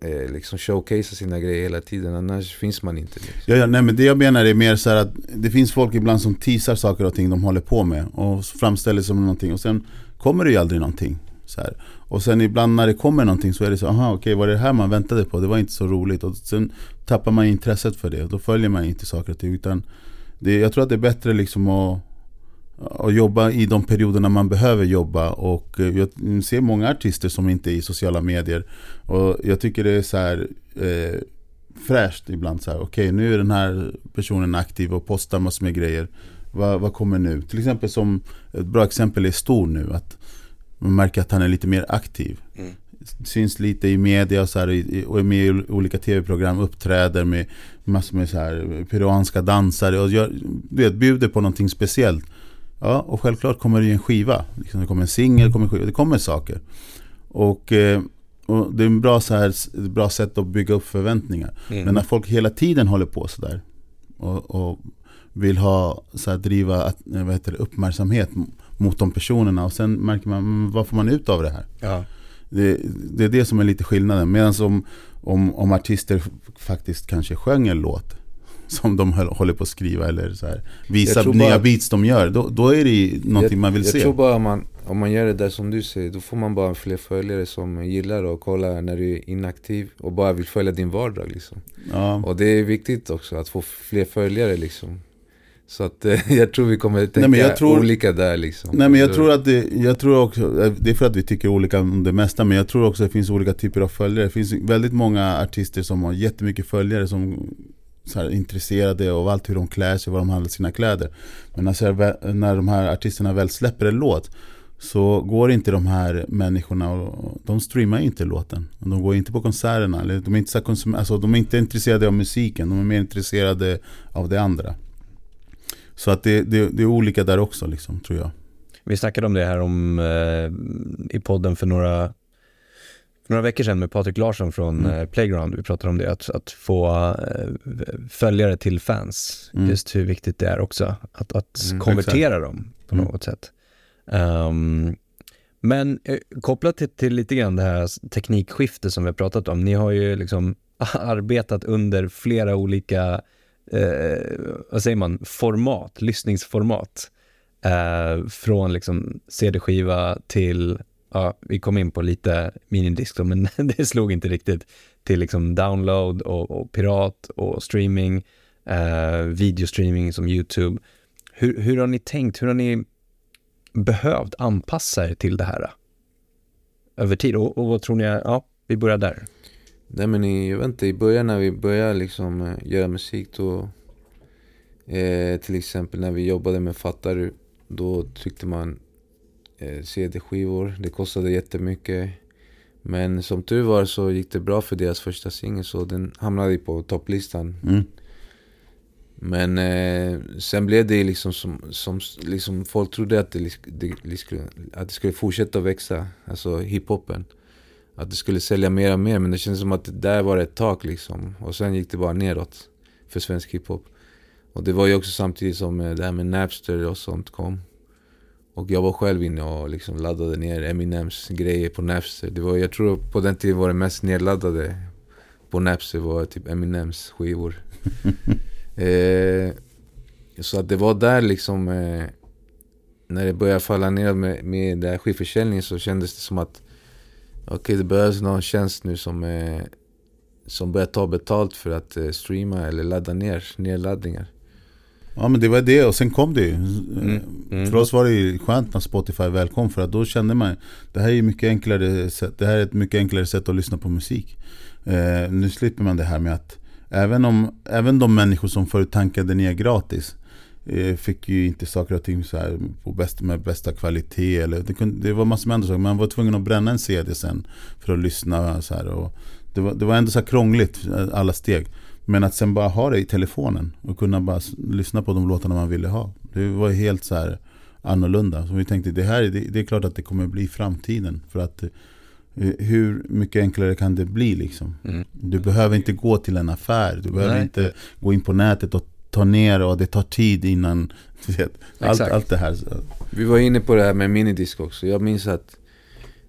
eh, liksom showcasea sina grejer hela tiden, annars finns man inte. Liksom. Ja, ja, nej, men det jag menar är mer så att det finns folk ibland som teasar saker och ting de håller på med och framställer som någonting och sen kommer det ju aldrig någonting. Så här. Och sen ibland när det kommer någonting så är det så, aha okej okay, var det här man väntade på? Det var inte så roligt. Och sen tappar man intresset för det och då följer man inte saker och ting. Utan det, jag tror att det är bättre liksom att och jobba i de perioderna man behöver jobba. Och eh, jag ser många artister som inte är i sociala medier. Och jag tycker det är så här eh, fräscht ibland. så här, Okej, okay, nu är den här personen aktiv och postar massor med grejer. Vad, vad kommer nu? Till exempel som ett bra exempel är Stor nu. Att man märker att han är lite mer aktiv. Mm. Syns lite i media och, så här, och är med i olika tv-program. Uppträder med massor med så här, peruanska dansare. Och gör, vet, bjuder på någonting speciellt. Ja, och självklart kommer det ju en skiva. Liksom det kommer en singel, det kommer saker. Och, eh, och, det är en bra, så här, ett bra sätt att bygga upp förväntningar. Mm. Men när folk hela tiden håller på sådär och, och vill ha, så här, driva vad heter det, uppmärksamhet mot de personerna och sen märker man, vad får man ut av det här? Ja. Det, det är det som är lite skillnaden. Medan om, om, om artister faktiskt kanske sjöng en låt som de håller på att skriva eller så här, visa nya bara, beats de gör. Då, då är det någonting jag, man vill jag se. Jag tror bara man, om man gör det där som du säger, då får man bara fler följare som gillar att kolla när du är inaktiv och bara vill följa din vardag liksom. Ja. Och det är viktigt också att få fler följare liksom. Så att eh, <laughs> jag tror vi kommer tänka nej, tror, olika där liksom. Nej men jag tror att det, jag tror också, eh, det är för att vi tycker olika om det mesta, men jag tror också att det finns olika typer av följare. Det finns väldigt många artister som har jättemycket följare som här, intresserade av allt hur de klär sig, var de handlar sina kläder. Men när, när de här artisterna väl släpper en låt så går inte de här människorna och de streamar inte låten. De går inte på konserterna. Eller de, är inte så konsum- alltså, de är inte intresserade av musiken, de är mer intresserade av det andra. Så att det, det, det är olika där också, liksom, tror jag. Vi snackade om det här om, eh, i podden för några, för några veckor sedan med Patrik Larsson från mm. eh, Playground. Vi pratade om det, att, att få eh, följare till fans. Mm. Just hur viktigt det är också, att, att mm, konvertera exakt. dem på mm. något sätt. Um, men eh, kopplat till, till, lite grann det här teknikskiftet som vi har pratat om. Ni har ju liksom <laughs> arbetat under flera olika, eh, vad säger man, format, lyssningsformat. Eh, från liksom CD-skiva till, ja, vi kom in på lite minidisk men <laughs> det slog inte riktigt, till liksom download och, och pirat och streaming, eh, videostreaming som YouTube. Hur, hur har ni tänkt? Hur har ni behövt anpassa er till det här eh, över tid? Och, och vad tror ni, ja, vi börjar där. Nej men i, jag vet inte, i början när vi började liksom eh, göra musik då eh, Till exempel när vi jobbade med Fattar Då tryckte man CD-skivor, det kostade jättemycket Men som tur var så gick det bra för deras första singel så den hamnade på topplistan mm. Men eh, sen blev det liksom som, som liksom folk trodde att det, det, att det skulle fortsätta växa, alltså hiphopen. Att det skulle sälja mer och mer, men det kändes som att det där var ett tak liksom. Och sen gick det bara neråt för svensk hiphop. Och det var ju också samtidigt som eh, det här med Napster och sånt kom. Och jag var själv inne och liksom laddade ner Eminems grejer på Napster. Det var, jag tror på den tiden var det mest nedladdade på Napster var typ Eminems skivor. <laughs> Eh, så att det var där liksom, eh, när det började falla ner med, med den här skivförsäljningen så kändes det som att okej okay, det behövs någon tjänst nu som, eh, som börjar ta betalt för att eh, streama eller ladda ner nedladdningar. Ja men det var det och sen kom det ju. Mm. Mm. För oss var det ju skönt när Spotify väl kom för att då kände man Det här är mycket enklare sätt, det här är ett mycket enklare sätt att lyssna på musik. Eh, nu slipper man det här med att Även, om, även de människor som förut tankade ner gratis eh, fick ju inte saker och ting så här på bäst, med bästa kvalitet. Eller det, kunde, det var massor med andra saker. Man var tvungen att bränna en CD sen för att lyssna. Så här, och det, var, det var ändå så här krångligt, alla steg. Men att sen bara ha det i telefonen och kunna bara lyssna på de låtarna man ville ha. Det var helt så här annorlunda. Så vi tänkte det här det, det är klart att det kommer bli framtiden. För att Eh, hur mycket enklare kan det bli liksom? Mm. Du behöver inte gå till en affär, du behöver Nej. inte gå in på nätet och ta ner och det tar tid innan vet, allt, allt det här. Vi var inne på det här med minidisk också. Jag minns att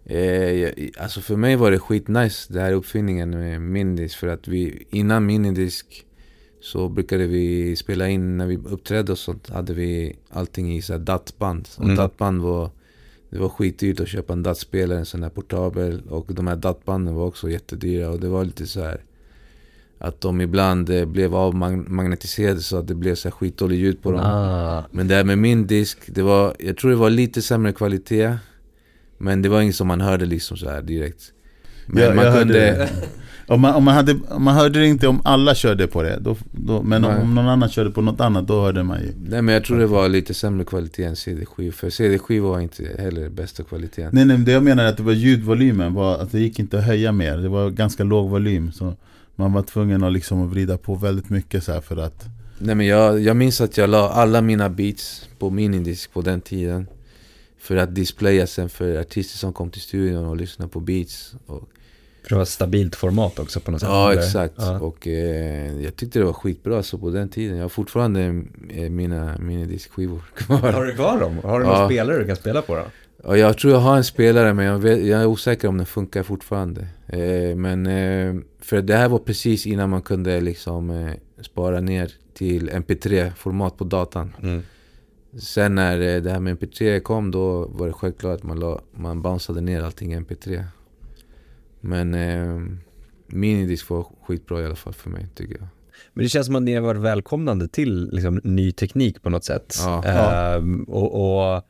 eh, alltså för mig var det skitnice det här uppfinningen med minidisk. För att vi innan minidisk så brukade vi spela in när vi uppträdde och sånt. Hade vi allting i så här datband. Och mm. datband var det var skitdyrt att köpa en DAT-spelare, en sån här portabel. Och de här DAT-banden var också jättedyra. Och det var lite så här att de ibland eh, blev avmagnetiserade så att det blev så här skitdåligt ljud på dem. Ah. Men det här med min disk, det var, jag tror det var lite sämre kvalitet. Men det var inget som man hörde liksom så här direkt. Men ja, man kunde... Om man, om, man hade, om man hörde det inte om alla körde på det, då, då men om, om, någon annan körde på något annat, då hörde man ju. Nej men jag tror det var lite sämre kvalitet än CD-skivor. För CD-skivor var inte heller bästa kvaliteten. Nej nej, det jag menar är att det var ljudvolymen, var att det gick inte att höja mer. Det var ganska låg volym. Så man var tvungen att liksom vrida på väldigt mycket så för att... Nej men jag, jag minns att jag la alla mina beats på minidisk på den tiden. För att displaya sen för artister som kom till studion och lyssnade på beats. Och för det var ett stabilt format också på något sätt. Ja, exakt. Ja. Och eh, jag tyckte det var skitbra så på den tiden. Jag har fortfarande eh, mina minidiskskivor <laughs> kvar. Har du kvar dem? Har du ja. någon spelare du kan spela på då? Ja, jag tror jag har en spelare men jag, vet, jag är osäker om den funkar fortfarande. Eh, men eh, för det här var precis innan man kunde liksom eh, spara ner till MP3-format på datan. Mm. Sen när eh, det här med MP3 kom då var det självklart att man, la, man bounceade ner allting i MP3. Men eh, minidisk var skitbra i alla fall för mig tycker jag. Men det känns som att ni har varit välkomnande till liksom, ny teknik på något sätt. Ja. Eh, och, och,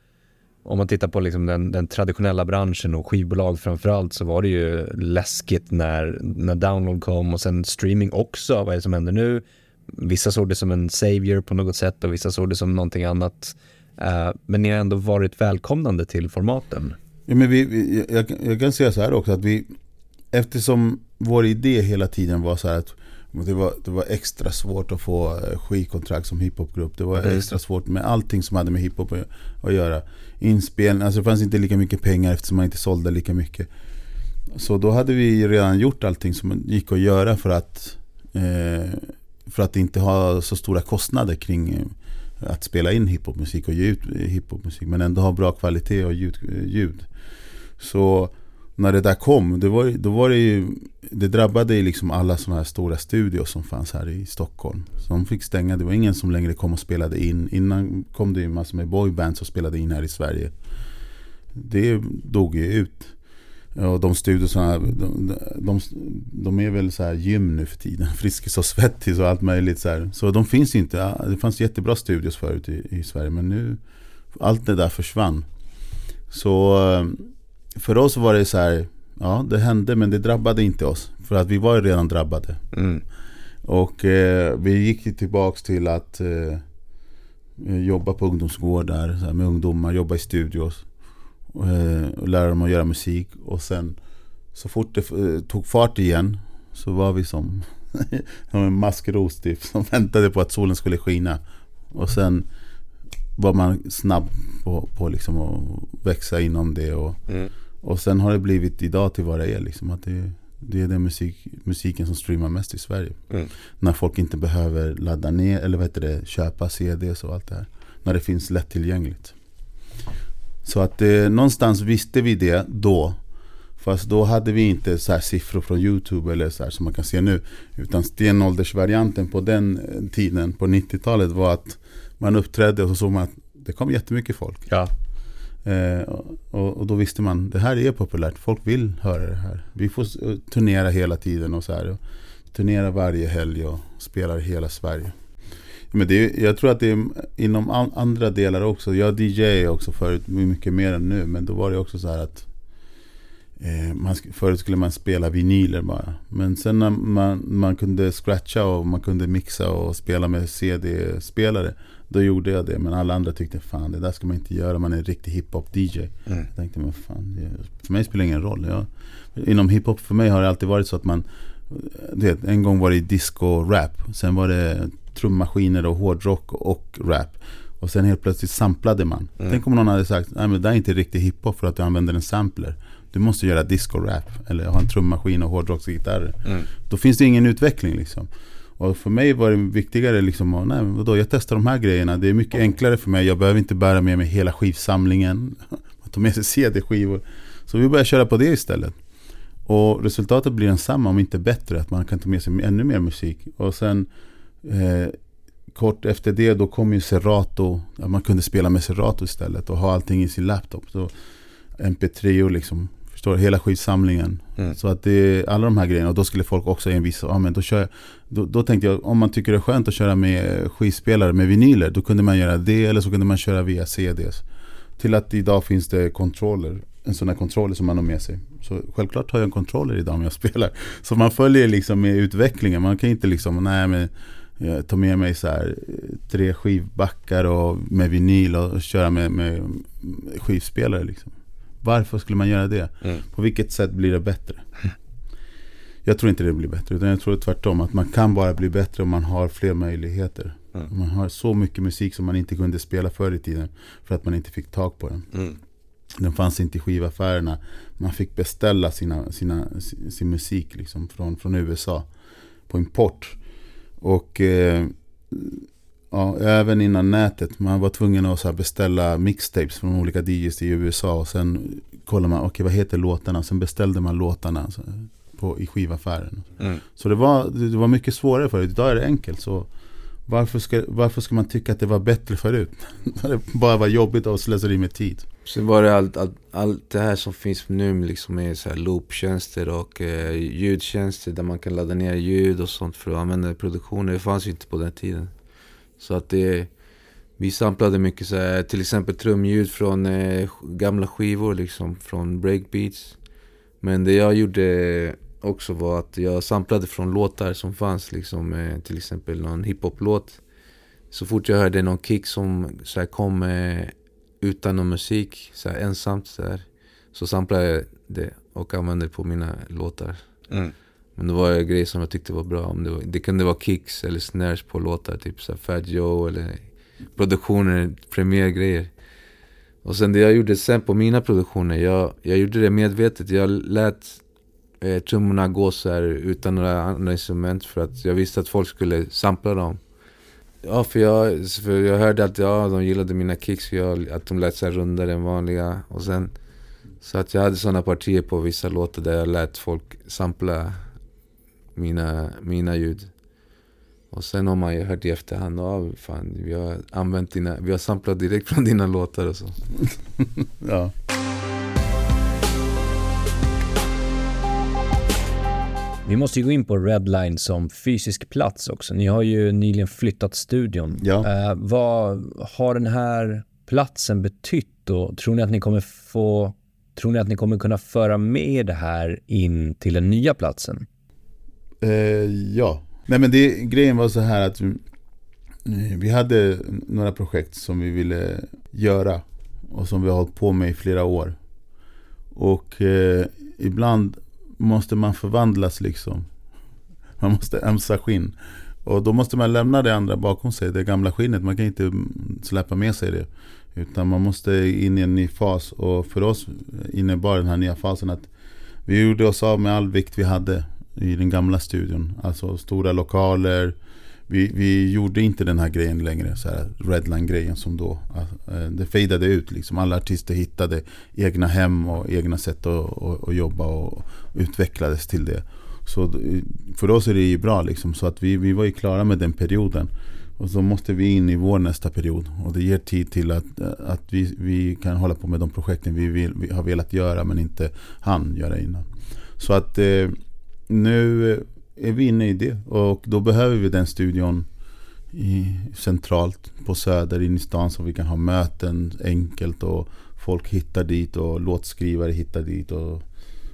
om man tittar på liksom den, den, traditionella branschen och skivbolag framförallt så var det ju läskigt när, när download kom och sen streaming också. Vad är det som händer nu? Vissa såg det som en savior på något sätt och vissa såg det som någonting annat. Uh, men ni har ändå varit välkomnande till formaten. Ja, men vi, vi jag, jag, kan säga så här också att vi, eftersom vår idé hela tiden var så här att det var, det var extra svårt att få eh, skivkontrakt som hiphopgrupp. Det var mm. extra svårt med allting som hade med hiphop att göra. Inspelning, alltså det fanns inte lika mycket pengar eftersom man inte sålde lika mycket. Så då hade vi redan gjort allting som gick att göra för att, eh, för att inte ha så stora kostnader kring eh, att spela in hiphopmusik och ge ut eh, hiphopmusik. Men ändå ha bra kvalitet och ljud. Eh, ljud. Så när det där kom, det var, då var det ju Det drabbade ju liksom alla sådana här stora studios som fanns här i Stockholm. Så de fick stänga, det var ingen som längre kom och spelade in. Innan kom det ju massor med boybands och spelade in här i Sverige. Det dog ju ut. Och de studiosarna, de, de, de, är väl så här gym nu för tiden. <laughs> Friskis och Svettis och allt möjligt. Så, här. så de finns inte. Det fanns jättebra studios förut i, i Sverige. Men nu, allt det där försvann. Så för oss var det så här, ja det hände men det drabbade inte oss. För att vi var ju redan drabbade. Mm. Och eh, vi gick tillbaks till att eh, jobba på ungdomsgårdar så här, med ungdomar, jobba i studios. Och, eh, och lära dem att göra musik. Och sen så fort det eh, tog fart igen så var vi som, <laughs> som en maskros typ, som väntade på att solen skulle skina. Och sen var man snabb på, på liksom att växa inom det. Och, mm. Och sen har det blivit idag till vad det är. Liksom, att det, det är den musik, musiken som streamar mest i Sverige. Mm. När folk inte behöver ladda ner eller vad heter det, köpa CDs och allt det här. När det finns lättillgängligt. Så att eh, någonstans visste vi det då. Fast då hade vi inte så siffror från YouTube eller så som man kan se nu. Utan stenåldersvarianten på den eh, tiden, på 90-talet var att man uppträdde och så såg man att det kom jättemycket folk. Ja. Eh, och, och, då visste man, det här är populärt, folk vill höra det här. Vi får turnera hela tiden och så här. Och turnera varje helg och spelar i hela Sverige. Men det, jag tror att det är inom andra delar också. Jag DJ också förut, mycket mer än nu. Men då var det också så här att eh, man, förut skulle man spela vinyler bara. Men sen när man, man kunde scratcha och man kunde mixa och spela med CD-spelare. Då gjorde jag det, men alla andra tyckte fan det där ska man inte göra, man är en riktig hiphop-DJ. Mm. Jag tänkte, men fan, för mig spelar det ingen roll. Jag, inom hiphop för mig har det alltid varit så att man, det, en gång var det disco-rap, sen var det trummaskiner och hårdrock och rap. Och sen helt plötsligt samplade man. Mm. Tänk om någon hade sagt, nej men det är inte riktigt hiphop för att du använder en sampler. Du måste göra disco-rap eller ha en trummaskin och hårdrocksgitarrer. Mm. Då finns det ingen utveckling liksom. Och för mig var det viktigare liksom, och, nej, vadå, jag testar de här grejerna. Det är mycket enklare för mig. Jag behöver inte bära med mig hela skivsamlingen. <laughs> Ta med sig CD-skivor. Så vi började köra på det istället. Och resultatet blir densamma, om inte bättre. Att man kan ta med sig ännu mer musik. Och sen eh, kort efter det då kom ju Serato. man kunde spela med Serato istället och ha allting i sin laptop. Så MP3 och liksom Förstår Hela skivsamlingen. Mm. Så att det är alla de här grejerna. Och då skulle folk också envisa. Ja, men då, kör, då, då tänkte jag, om man tycker det är skönt att köra med skivspelare med vinyler. Då kunde man göra det eller så kunde man köra via CDs. Till att idag finns det kontroller. En sån här kontroller som man har med sig. Så självklart har jag en kontroller idag om jag <laughs> spelar. Så man följer liksom med utvecklingen. Man kan inte liksom, nej men ta med mig så här, tre skivbackar och med vinyl och köra med, med skivspelare. Liksom. Varför skulle man göra det? Mm. På vilket sätt blir det bättre? Jag tror inte det blir bättre, utan jag tror tvärtom. Att man kan bara bli bättre om man har fler möjligheter. Mm. Man har så mycket musik som man inte kunde spela förr i tiden. För att man inte fick tag på den. Mm. Den fanns inte i skivaffärerna. Man fick beställa sina, sina, sin musik liksom från, från USA. På import. Och eh, Ja, även innan nätet. Man var tvungen att så beställa mixtapes från olika DJs i USA. Och sen kollade man, okej okay, vad heter låtarna? Sen beställde man låtarna på, i skivaffären. Mm. Så det var, det var mycket svårare förut. Idag är det enkelt. Så varför ska, varför ska man tycka att det var bättre förut? <laughs> det bara var jobbigt och slöseri med tid. Sen var det allt, allt, allt det här som finns nu liksom med så här looptjänster och eh, ljudtjänster där man kan ladda ner ljud och sånt för att använda i produktionen. Det fanns ju inte på den tiden. Så att det... Vi samplade mycket så här, till exempel trumljud från eh, gamla skivor liksom, från breakbeats. Men det jag gjorde också var att jag samplade från låtar som fanns liksom, eh, till exempel någon hiphop-låt. Så fort jag hörde någon kick som så här, kom eh, utan någon musik, så här, ensamt så här, så samplade jag det och använde det på mina låtar. Mm. Men det var grejer som jag tyckte var bra. Om det, var, det kunde vara kicks eller snares på låtar, typ så här Fat Joe eller produktioner, premiärgrejer. Och sen det jag gjorde sen på mina produktioner, jag, jag gjorde det medvetet. Jag lät eh, trummorna gå så här utan några andra instrument för att jag visste att folk skulle sampla dem. Ja, för jag, för jag hörde att ja, de gillade mina kicks, för jag, att de lät så här rundare än vanliga. Och sen, så att jag hade sådana partier på vissa låtar där jag lät folk sampla mina, mina ljud. Och sen har man ju hört i efterhand, ja fan vi har använt dina, vi har samplat direkt från dina låtar och så. <laughs> ja. Vi måste ju gå in på Redline som fysisk plats också. Ni har ju nyligen flyttat studion. Ja. Eh, vad har den här platsen betytt och tror ni att ni kommer få Tror ni att ni kommer kunna föra med det här in till den nya platsen? Eh, ja. Nej men det, grejen var så här att vi, vi hade några projekt som vi ville göra och som vi har hållit på med i flera år. Och eh, ibland måste man förvandlas liksom. Man måste ömsa skinn. Och då måste man lämna det andra bakom sig, det gamla skinnet. Man kan inte släppa med sig det. Utan man måste in i en ny fas. Och för oss innebar den här nya fasen att vi gjorde oss av med all vikt vi hade i den gamla studion. Alltså stora lokaler. Vi, vi gjorde inte den här grejen längre, så här Redline-grejen som då. Alltså, eh, det fejdade ut liksom. Alla artister hittade egna hem och egna sätt att, att, att jobba och utvecklades till det. Så för oss är det ju bra liksom. Så att vi, vi var ju klara med den perioden. Och så måste vi in i vår nästa period. Och det ger tid till att, eh, att vi, vi kan hålla på med de projekten vi, vill, vi har velat göra men inte hann göra innan. Så att eh, nu är vi inne i det. Och då behöver vi den studion i, centralt på Söder in i stan så vi kan ha möten enkelt och folk hittar dit och låtskrivare hittar dit. Och,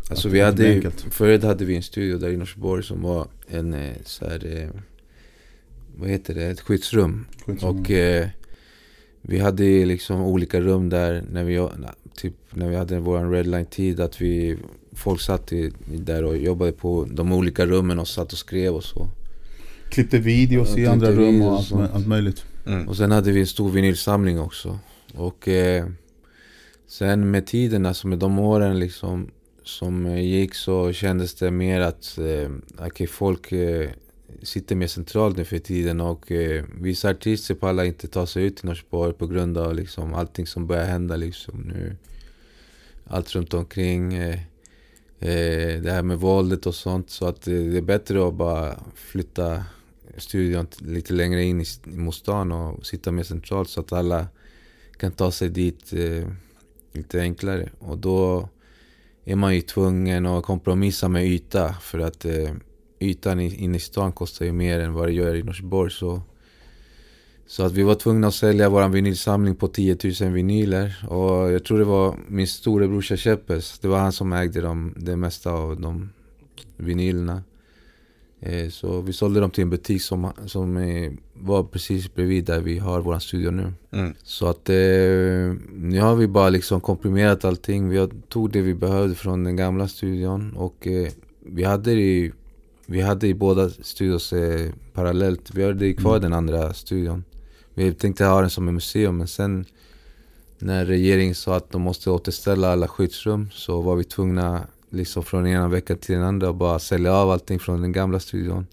alltså vi hade, förut hade vi en studio där i Norsborg som var en eh, så här, eh, vad heter det, ett skyddsrum. skyddsrum. Och eh, vi hade liksom olika rum där när vi, typ, när vi hade vår redline-tid. Att vi, folk satt i, där och jobbade på de olika rummen och satt och skrev och så. Klippte videos i andra rum och allt, allt möjligt. Mm. Och sen hade vi en stor vinylsamling också. Och eh, sen med tiden, alltså med de åren liksom som gick så kändes det mer att eh, okay, folk eh, sitter mer centralt nu för tiden och eh, vissa artister pallar inte ta sig ut till Norsborg på grund av liksom, allting som börjar hända liksom nu. Allt runt omkring. Eh, eh, det här med våldet och sånt. Så att det är bättre att bara flytta studion lite längre in i, mot stan och sitta mer centralt så att alla kan ta sig dit eh, lite enklare. Och då är man ju tvungen att kompromissa med yta för att eh, ytan inne i stan kostar ju mer än vad det gör i Norsborg. Så, så att vi var tvungna att sälja vår vinylsamling på 10 000 vinyler. Och jag tror det var min storebrorsa Cheppes. Det var han som ägde dem, det mesta av de vinylerna. Eh, så vi sålde dem till en butik som, som var precis bredvid där vi har vår studio nu. Mm. Så att eh, nu har vi bara liksom komprimerat allting. Vi tog det vi behövde från den gamla studion och eh, vi hade det vi hade i båda studios eh, parallellt. Vi hade kvar mm. den andra studion. Vi tänkte ha den som ett museum men sen när regeringen sa att de måste återställa alla skyddsrum så var vi tvungna liksom från ena veckan till den andra bara sälja av allting från den gamla studion.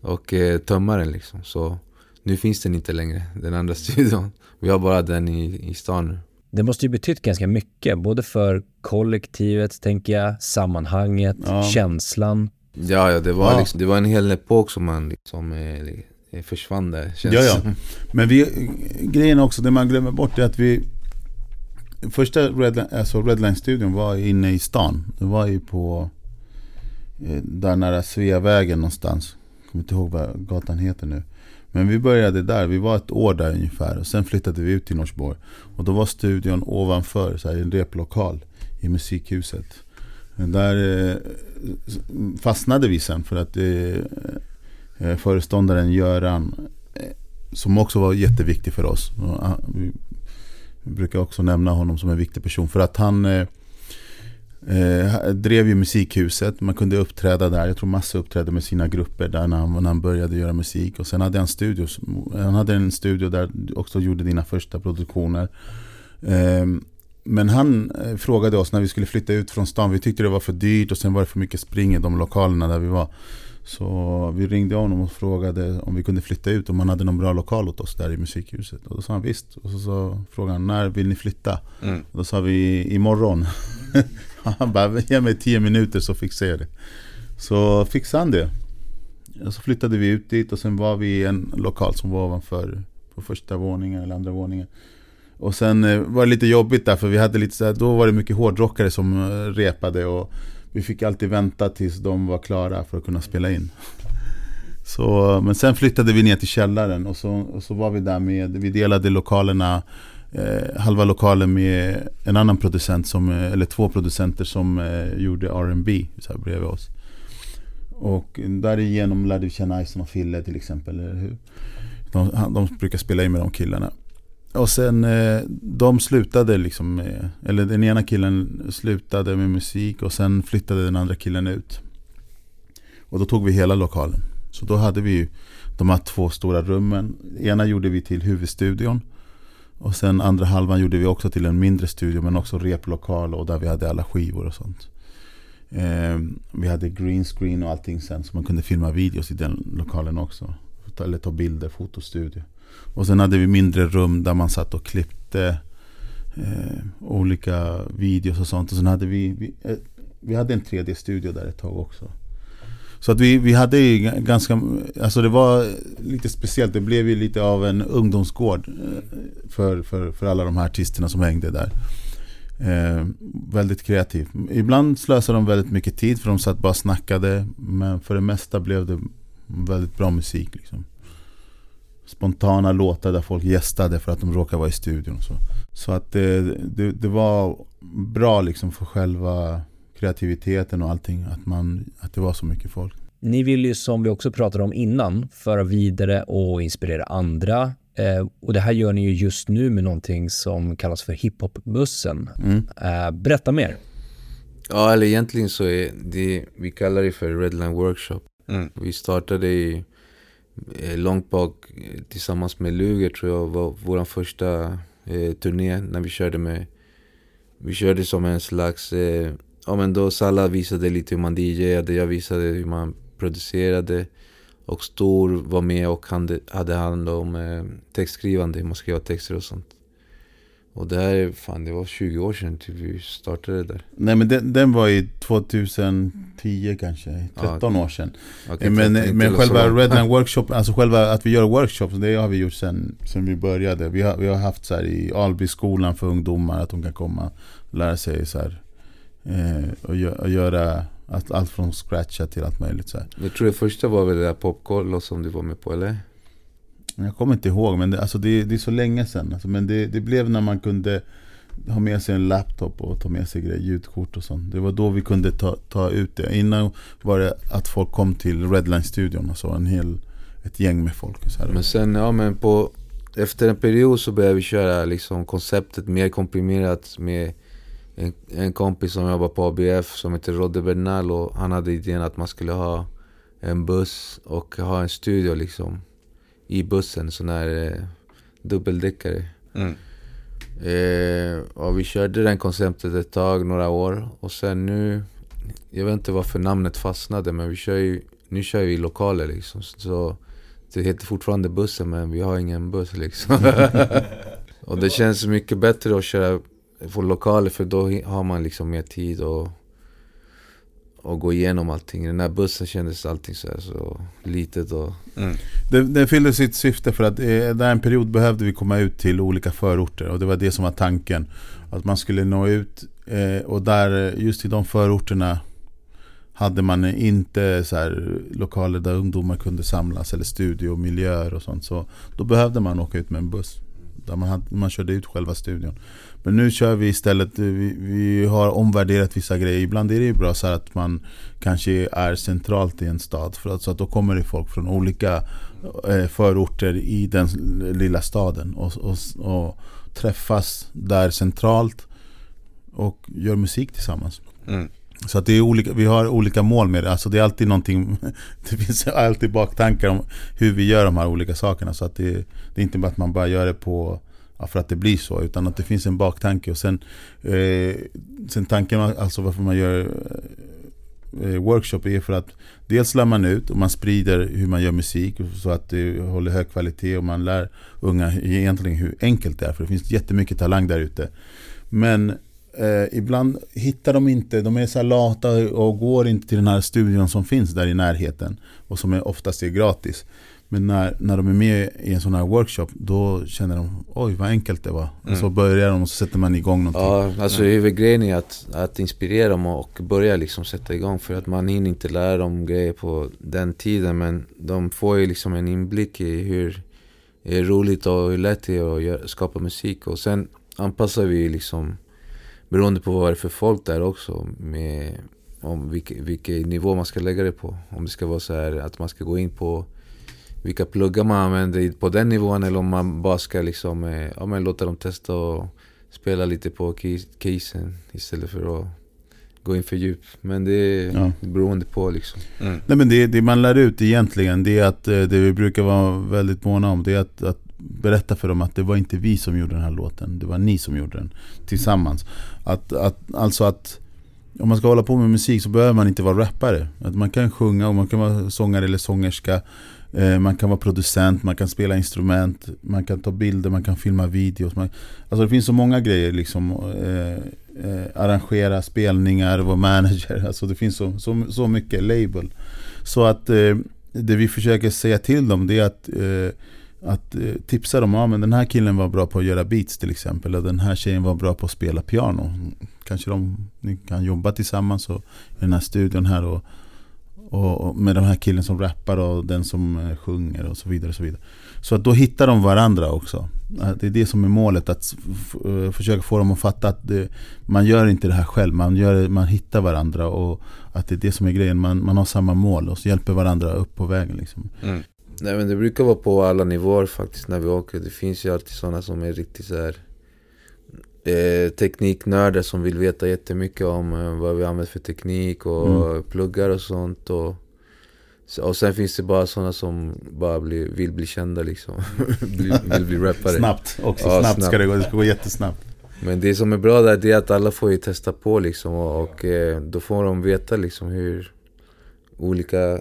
Och eh, tömma den liksom. Så nu finns den inte längre, den andra <laughs> studion. Vi har bara den i, i stan nu. Det måste ju betytt ganska mycket, både för kollektivet, tänker jag, sammanhanget, ja. känslan Ja, ja, det var, ja. Liksom, det var en hel epok som man liksom eh, försvann där. Känns ja, ja. Men vi, grejen också, det man glömmer bort är att vi Första Redline, alltså Redline-studion var inne i stan. Det var ju på eh, där nära Sveavägen någonstans. Jag kommer inte ihåg vad gatan heter nu. Men vi började där, vi var ett år där ungefär. Och sen flyttade vi ut till Norsborg. Och då var studion ovanför, så här, i en replokal i musikhuset. Där eh, fastnade vi sen för att eh, Eh, föreståndaren Göran eh, som också var jätteviktig för oss. Ah, vi brukar också nämna honom som en viktig person för att han eh, eh drev ju musikhuset, man kunde uppträda där. Jag tror Massa uppträdde med sina grupper där när han, när han började göra musik. Och sen hade han, studio, han hade en studio där du också gjorde dina första produktioner. Eh, men han frågade oss när vi skulle flytta ut från stan. Vi tyckte det var för dyrt och sen var det för mycket spring i de lokalerna där vi var. Så vi ringde honom och frågade om vi kunde flytta ut, om han hade någon bra lokal åt oss där i musikhuset. Och då sa han visst. Och så, så frågade han, när vill ni flytta? Mm. Och då sa vi imorgon. <laughs> han bara, ge mig tio minuter så fixar jag det. Så fixade han det. Och så flyttade vi ut dit och sen var vi i en lokal som var ovanför på första våningen eller andra våningen. Och sen eh, var det lite jobbigt där för vi hade lite så här, då var det mycket hårdrockare som eh, repade och vi fick alltid vänta tills de var klara för att kunna spela in. Så, men sen flyttade vi ner till källaren och så, och så var vi där med, vi delade lokalerna eh, halva lokalen med en annan producent, som, eh, eller två producenter som eh, gjorde R&B så här bredvid oss. Och därigenom lärde vi känna Ison och Fille till exempel. Eller hur? De, de brukar spela in med de killarna. Och sen eh, de slutade liksom med, eller den ena killen slutade med musik och sen flyttade den andra killen ut. Och då tog vi hela lokalen. Så då hade vi de här två stora rummen. Ena gjorde vi till huvudstudion. Och sen andra halvan gjorde vi också till en mindre studio men också replokal och där vi hade alla skivor och sånt. Eh, vi hade green screen och allting sen så man kunde filma videos i den lokalen också. Eller ta bilder, fotostudio. Och sen hade vi mindre rum där man satt och klippte eh, olika videos och sånt. Och sen hade vi, vi, eh, vi hade en 3D-studio där ett tag också. Så att vi, vi hade ju ganska, alltså det var lite speciellt. Det blev ju lite av en ungdomsgård eh, för, för, för alla de här artisterna som hängde där. Eh, väldigt kreativt. Ibland slösade de väldigt mycket tid för de satt bara och snackade. Men för det mesta blev det väldigt bra musik. Liksom spontana låtar där folk gästade för att de råkade vara i studion. Så, så att det, det, det, var bra liksom för själva kreativiteten och allting, att, man, att det var så mycket folk. Ni vill ju som vi också pratade om innan föra vidare och inspirera andra. Eh, och det här gör ni ju just nu med någonting som kallas för hiphopbussen. Mm. Eh, berätta mer. Ja, eller egentligen så är det, vi kallar det för Redline Workshop. Mm. Vi startade i Eh, Eh, långt bak eh, tillsammans med Luger tror jag var vår första eh, turné när vi körde med Vi körde som en slags, eh, ja men då Salla visade lite hur man DJade, jag visade hur man producerade Och Stor var med och hade, hade hand om eh, textskrivande, hur man skrev texter och sånt och det här är, fan det var 20 år sedan till vi startade där. Nej men den, den var i 2010 kanske, 13 ja, år sedan. Okay, men men själva Redline <laughs> Workshop, alltså själva att vi gör workshops, det har vi gjort sedan, sedan vi började. Vi har, vi har haft så i Albyskolan för ungdomar, att de kan komma och lära sig så här, eh, och, gö och göra allt, allt från scratcha till allt möjligt. Så här. Jag tror det första var väl det där Popkollo som du var med på eller? Jag kommer inte ihåg, men det, alltså det, det är så länge sedan. Alltså, men det, det, blev när man kunde ha med sig en laptop och ta med sig grejer, ljudkort och sånt. Det var då vi kunde ta, ta ut det. Innan var det att folk kom till Redline-studion och så. En hel, ett gäng med folk. Så här. Men sen, ja men på, efter en period så började vi köra liksom konceptet mer komprimerat med en, en kompis som jobbar på ABF som heter Rodde Bernal och han hade idén att man skulle ha en buss och ha en studio liksom i bussen, sån här eh, dubbeldäckare. Mm. Eh, och vi körde den konceptet ett tag, några år. Och sen nu, jag vet inte varför namnet fastnade men vi kör ju, nu kör vi i lokaler liksom. Så det heter fortfarande bussen men vi har ingen buss liksom. <laughs> och det känns mycket bättre att köra på lokaler för då har man liksom mer tid och och gå igenom allting. I den här bussen kändes allting så, här, så litet och... Mm. Den, den fyllde sitt syfte för att eh, där en period behövde vi komma ut till olika förorter och det var det som var tanken. Att man skulle nå ut eh, och där just i de förorterna hade man inte så här, lokaler där ungdomar kunde samlas eller studiomiljöer och sånt. Så då behövde man åka ut med en buss. Där man, hade, man körde ut själva studion. Men nu kör vi istället, vi, vi har omvärderat vissa grejer. Ibland är det ju bra så att man kanske är centralt i en stad. För att, så att då kommer det folk från olika eh, förorter i den lilla staden. Och, och, och träffas där centralt och gör musik tillsammans. Mm. Så att det är olika, vi har olika mål med det. Alltså det är alltid någonting <laughs> Det finns alltid baktankar om hur vi gör de här olika sakerna. Så att det, det är inte bara att man bara gör det på för att det blir så. Utan att det finns en baktanke. Och sen, eh, sen tanken alltså varför man gör eh, eh, workshop är för att dels lär man ut och man sprider hur man gör musik så att det håller hög kvalitet och man lär unga egentligen hur enkelt det är. För det finns jättemycket talang där ute. Men Eh, ibland hittar de inte, de är så lata och går inte till den här studion som finns där i närheten. Och som är oftast är gratis. Men när, när de är med i en sån här workshop då känner de oj vad enkelt det var. Mm. Och så börjar de och så sätter man igång någonting. Ja, alltså huvudgrejen är att, att inspirera dem och börja liksom sätta igång. För att man hinner inte lära dem grejer på den tiden. Men de får ju liksom en inblick i hur det är roligt och hur lätt det är att skapa musik. Och sen anpassar vi liksom Beroende på vad det är för folk där också. Med, om vilken, vilken nivå man ska lägga det på. Om det ska vara så här att man ska gå in på vilka pluggar man använder på den nivån eller om man bara ska liksom, eh, ja, men låta dem testa och spela lite på casen istället för att gå in för djup. Men det är ja. beroende på liksom. Mm. Nej men det, det man lär ut egentligen det är att eh, det vi brukar vara väldigt måna om det är att, att berätta för dem att det var inte vi som gjorde den här låten. Det var ni som gjorde den tillsammans. Att, att, alltså att om man ska hålla på med musik så behöver man inte vara rappare. Att man kan sjunga och man kan vara sångare eller sångerska. Eh, man kan vara producent, man kan spela instrument, man kan ta bilder, man kan filma videos. Man, alltså det finns så många grejer liksom. Eh, eh, arrangera spelningar, vara manager. <laughs> Alltså det finns så, så, så mycket label. Så att eh, det vi försöker säga till dem det är att eh, att eh, tipsa dem, ja men den här killen var bra på att göra beats till exempel. Eller den här tjejen var bra på att spela piano. Kanske de ni kan jobba tillsammans och, i den här studion här. Och, och, med den här killen som rappar och den som eh, sjunger och så vidare. Och så vidare. Så att då hittar de varandra också. Det är det som är målet. Att eh, försöka få dem att fatta att det, man gör inte det här själv. Man, gör, man hittar varandra och att det är det som är grejen. Man, man har samma mål och så hjälper varandra upp på vägen. Liksom. Mm. Nej men det brukar vara på alla nivåer faktiskt när vi åker. Det finns ju alltid sådana som är riktigt så här, tekniknördar som vill veta jättemycket om eh, vad vi använder för teknik och mm. pluggar och sånt. Och, och sen finns det bara sådana som bara bli, vill bli kända liksom. <laughs> vill, <laughs> vill bli rappare. Snabbt också, ja, snabbt, snabbt, ska det gå. Det ska gå jättesnabbt. Men det som är bra där det är att alla får ju testa på liksom och, och eh, då får de veta liksom hur olika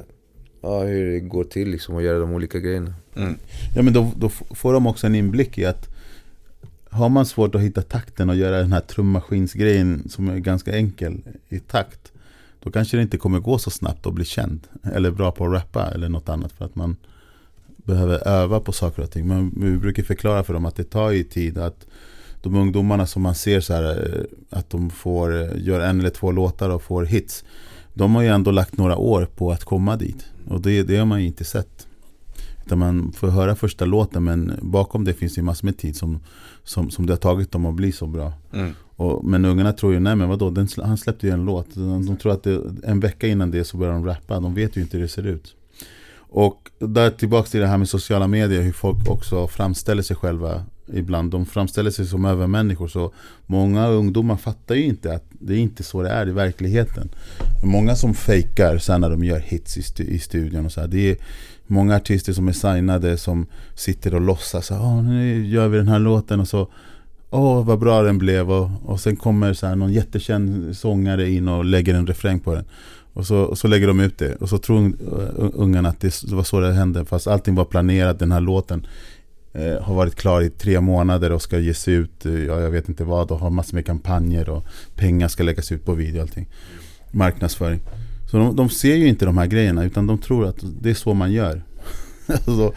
ja, hur det går till liksom att göra de olika grejerna. Mm. Ja men då, då, får de också en inblick i att har man svårt att hitta takten och göra den här trummaskinsgrejen som är ganska enkel i takt Då kanske det inte kommer gå så snabbt att bli känd Eller bra på att rappa eller något annat för att man behöver öva på saker och ting. Men vi brukar förklara för dem att det tar ju tid att de ungdomarna som man ser så här eh, att de får eh, göra en eller två låtar och får hits. De har ju ändå lagt några år på att komma dit. Och det, det har man ju inte sett. Utan man får höra första låten men bakom det finns ju massor med tid som, som, som det har tagit dem att bli så bra. Mm. Och, men ungarna tror ju, nej men vadå, den, han släppte ju en låt. De, de tror att det, en vecka innan det så börjar de rappa. De vet ju inte hur det ser ut. Och där tillbaka till det här med sociala medier, hur folk också framställer sig själva ibland. De framställer sig som övermänniskor. Så många ungdomar fattar ju inte att det är inte så det är i verkligheten. Många som fejkar sen när de gör hits i, stu i studion och så här, Det är många artister som är signade som sitter och låtsas. Åh, nu gör vi den här låten och så Åh vad bra den blev och, och sen kommer så här någon jättekänd sångare in och lägger en refräng på den. Och så, och så lägger de ut det och så tror eh, ungarna att det var så det hände fast allting var planerat, den här låten eh, har varit klar i tre månader och ska ges ut, eh, ja, jag vet inte vad, och har massor med kampanjer och pengar ska läggas ut på video och allting. Marknadsföring. Så de, de ser ju inte de här grejerna utan de tror att det är så man gör. <laughs> alltså,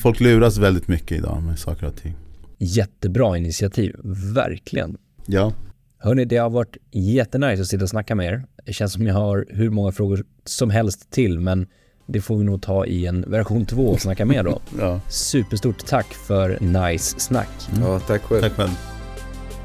folk luras väldigt mycket idag med saker och ting. Jättebra initiativ, verkligen. Ja. Hörni, det har varit jättenice att sitta och snacka med er. Det känns som jag har hur många frågor som helst till, men det får vi nog ta i en version 2 och snacka mer då. <laughs> ja. Superstort tack för nice snack. Mm. Ja, tack själv. Tack själv.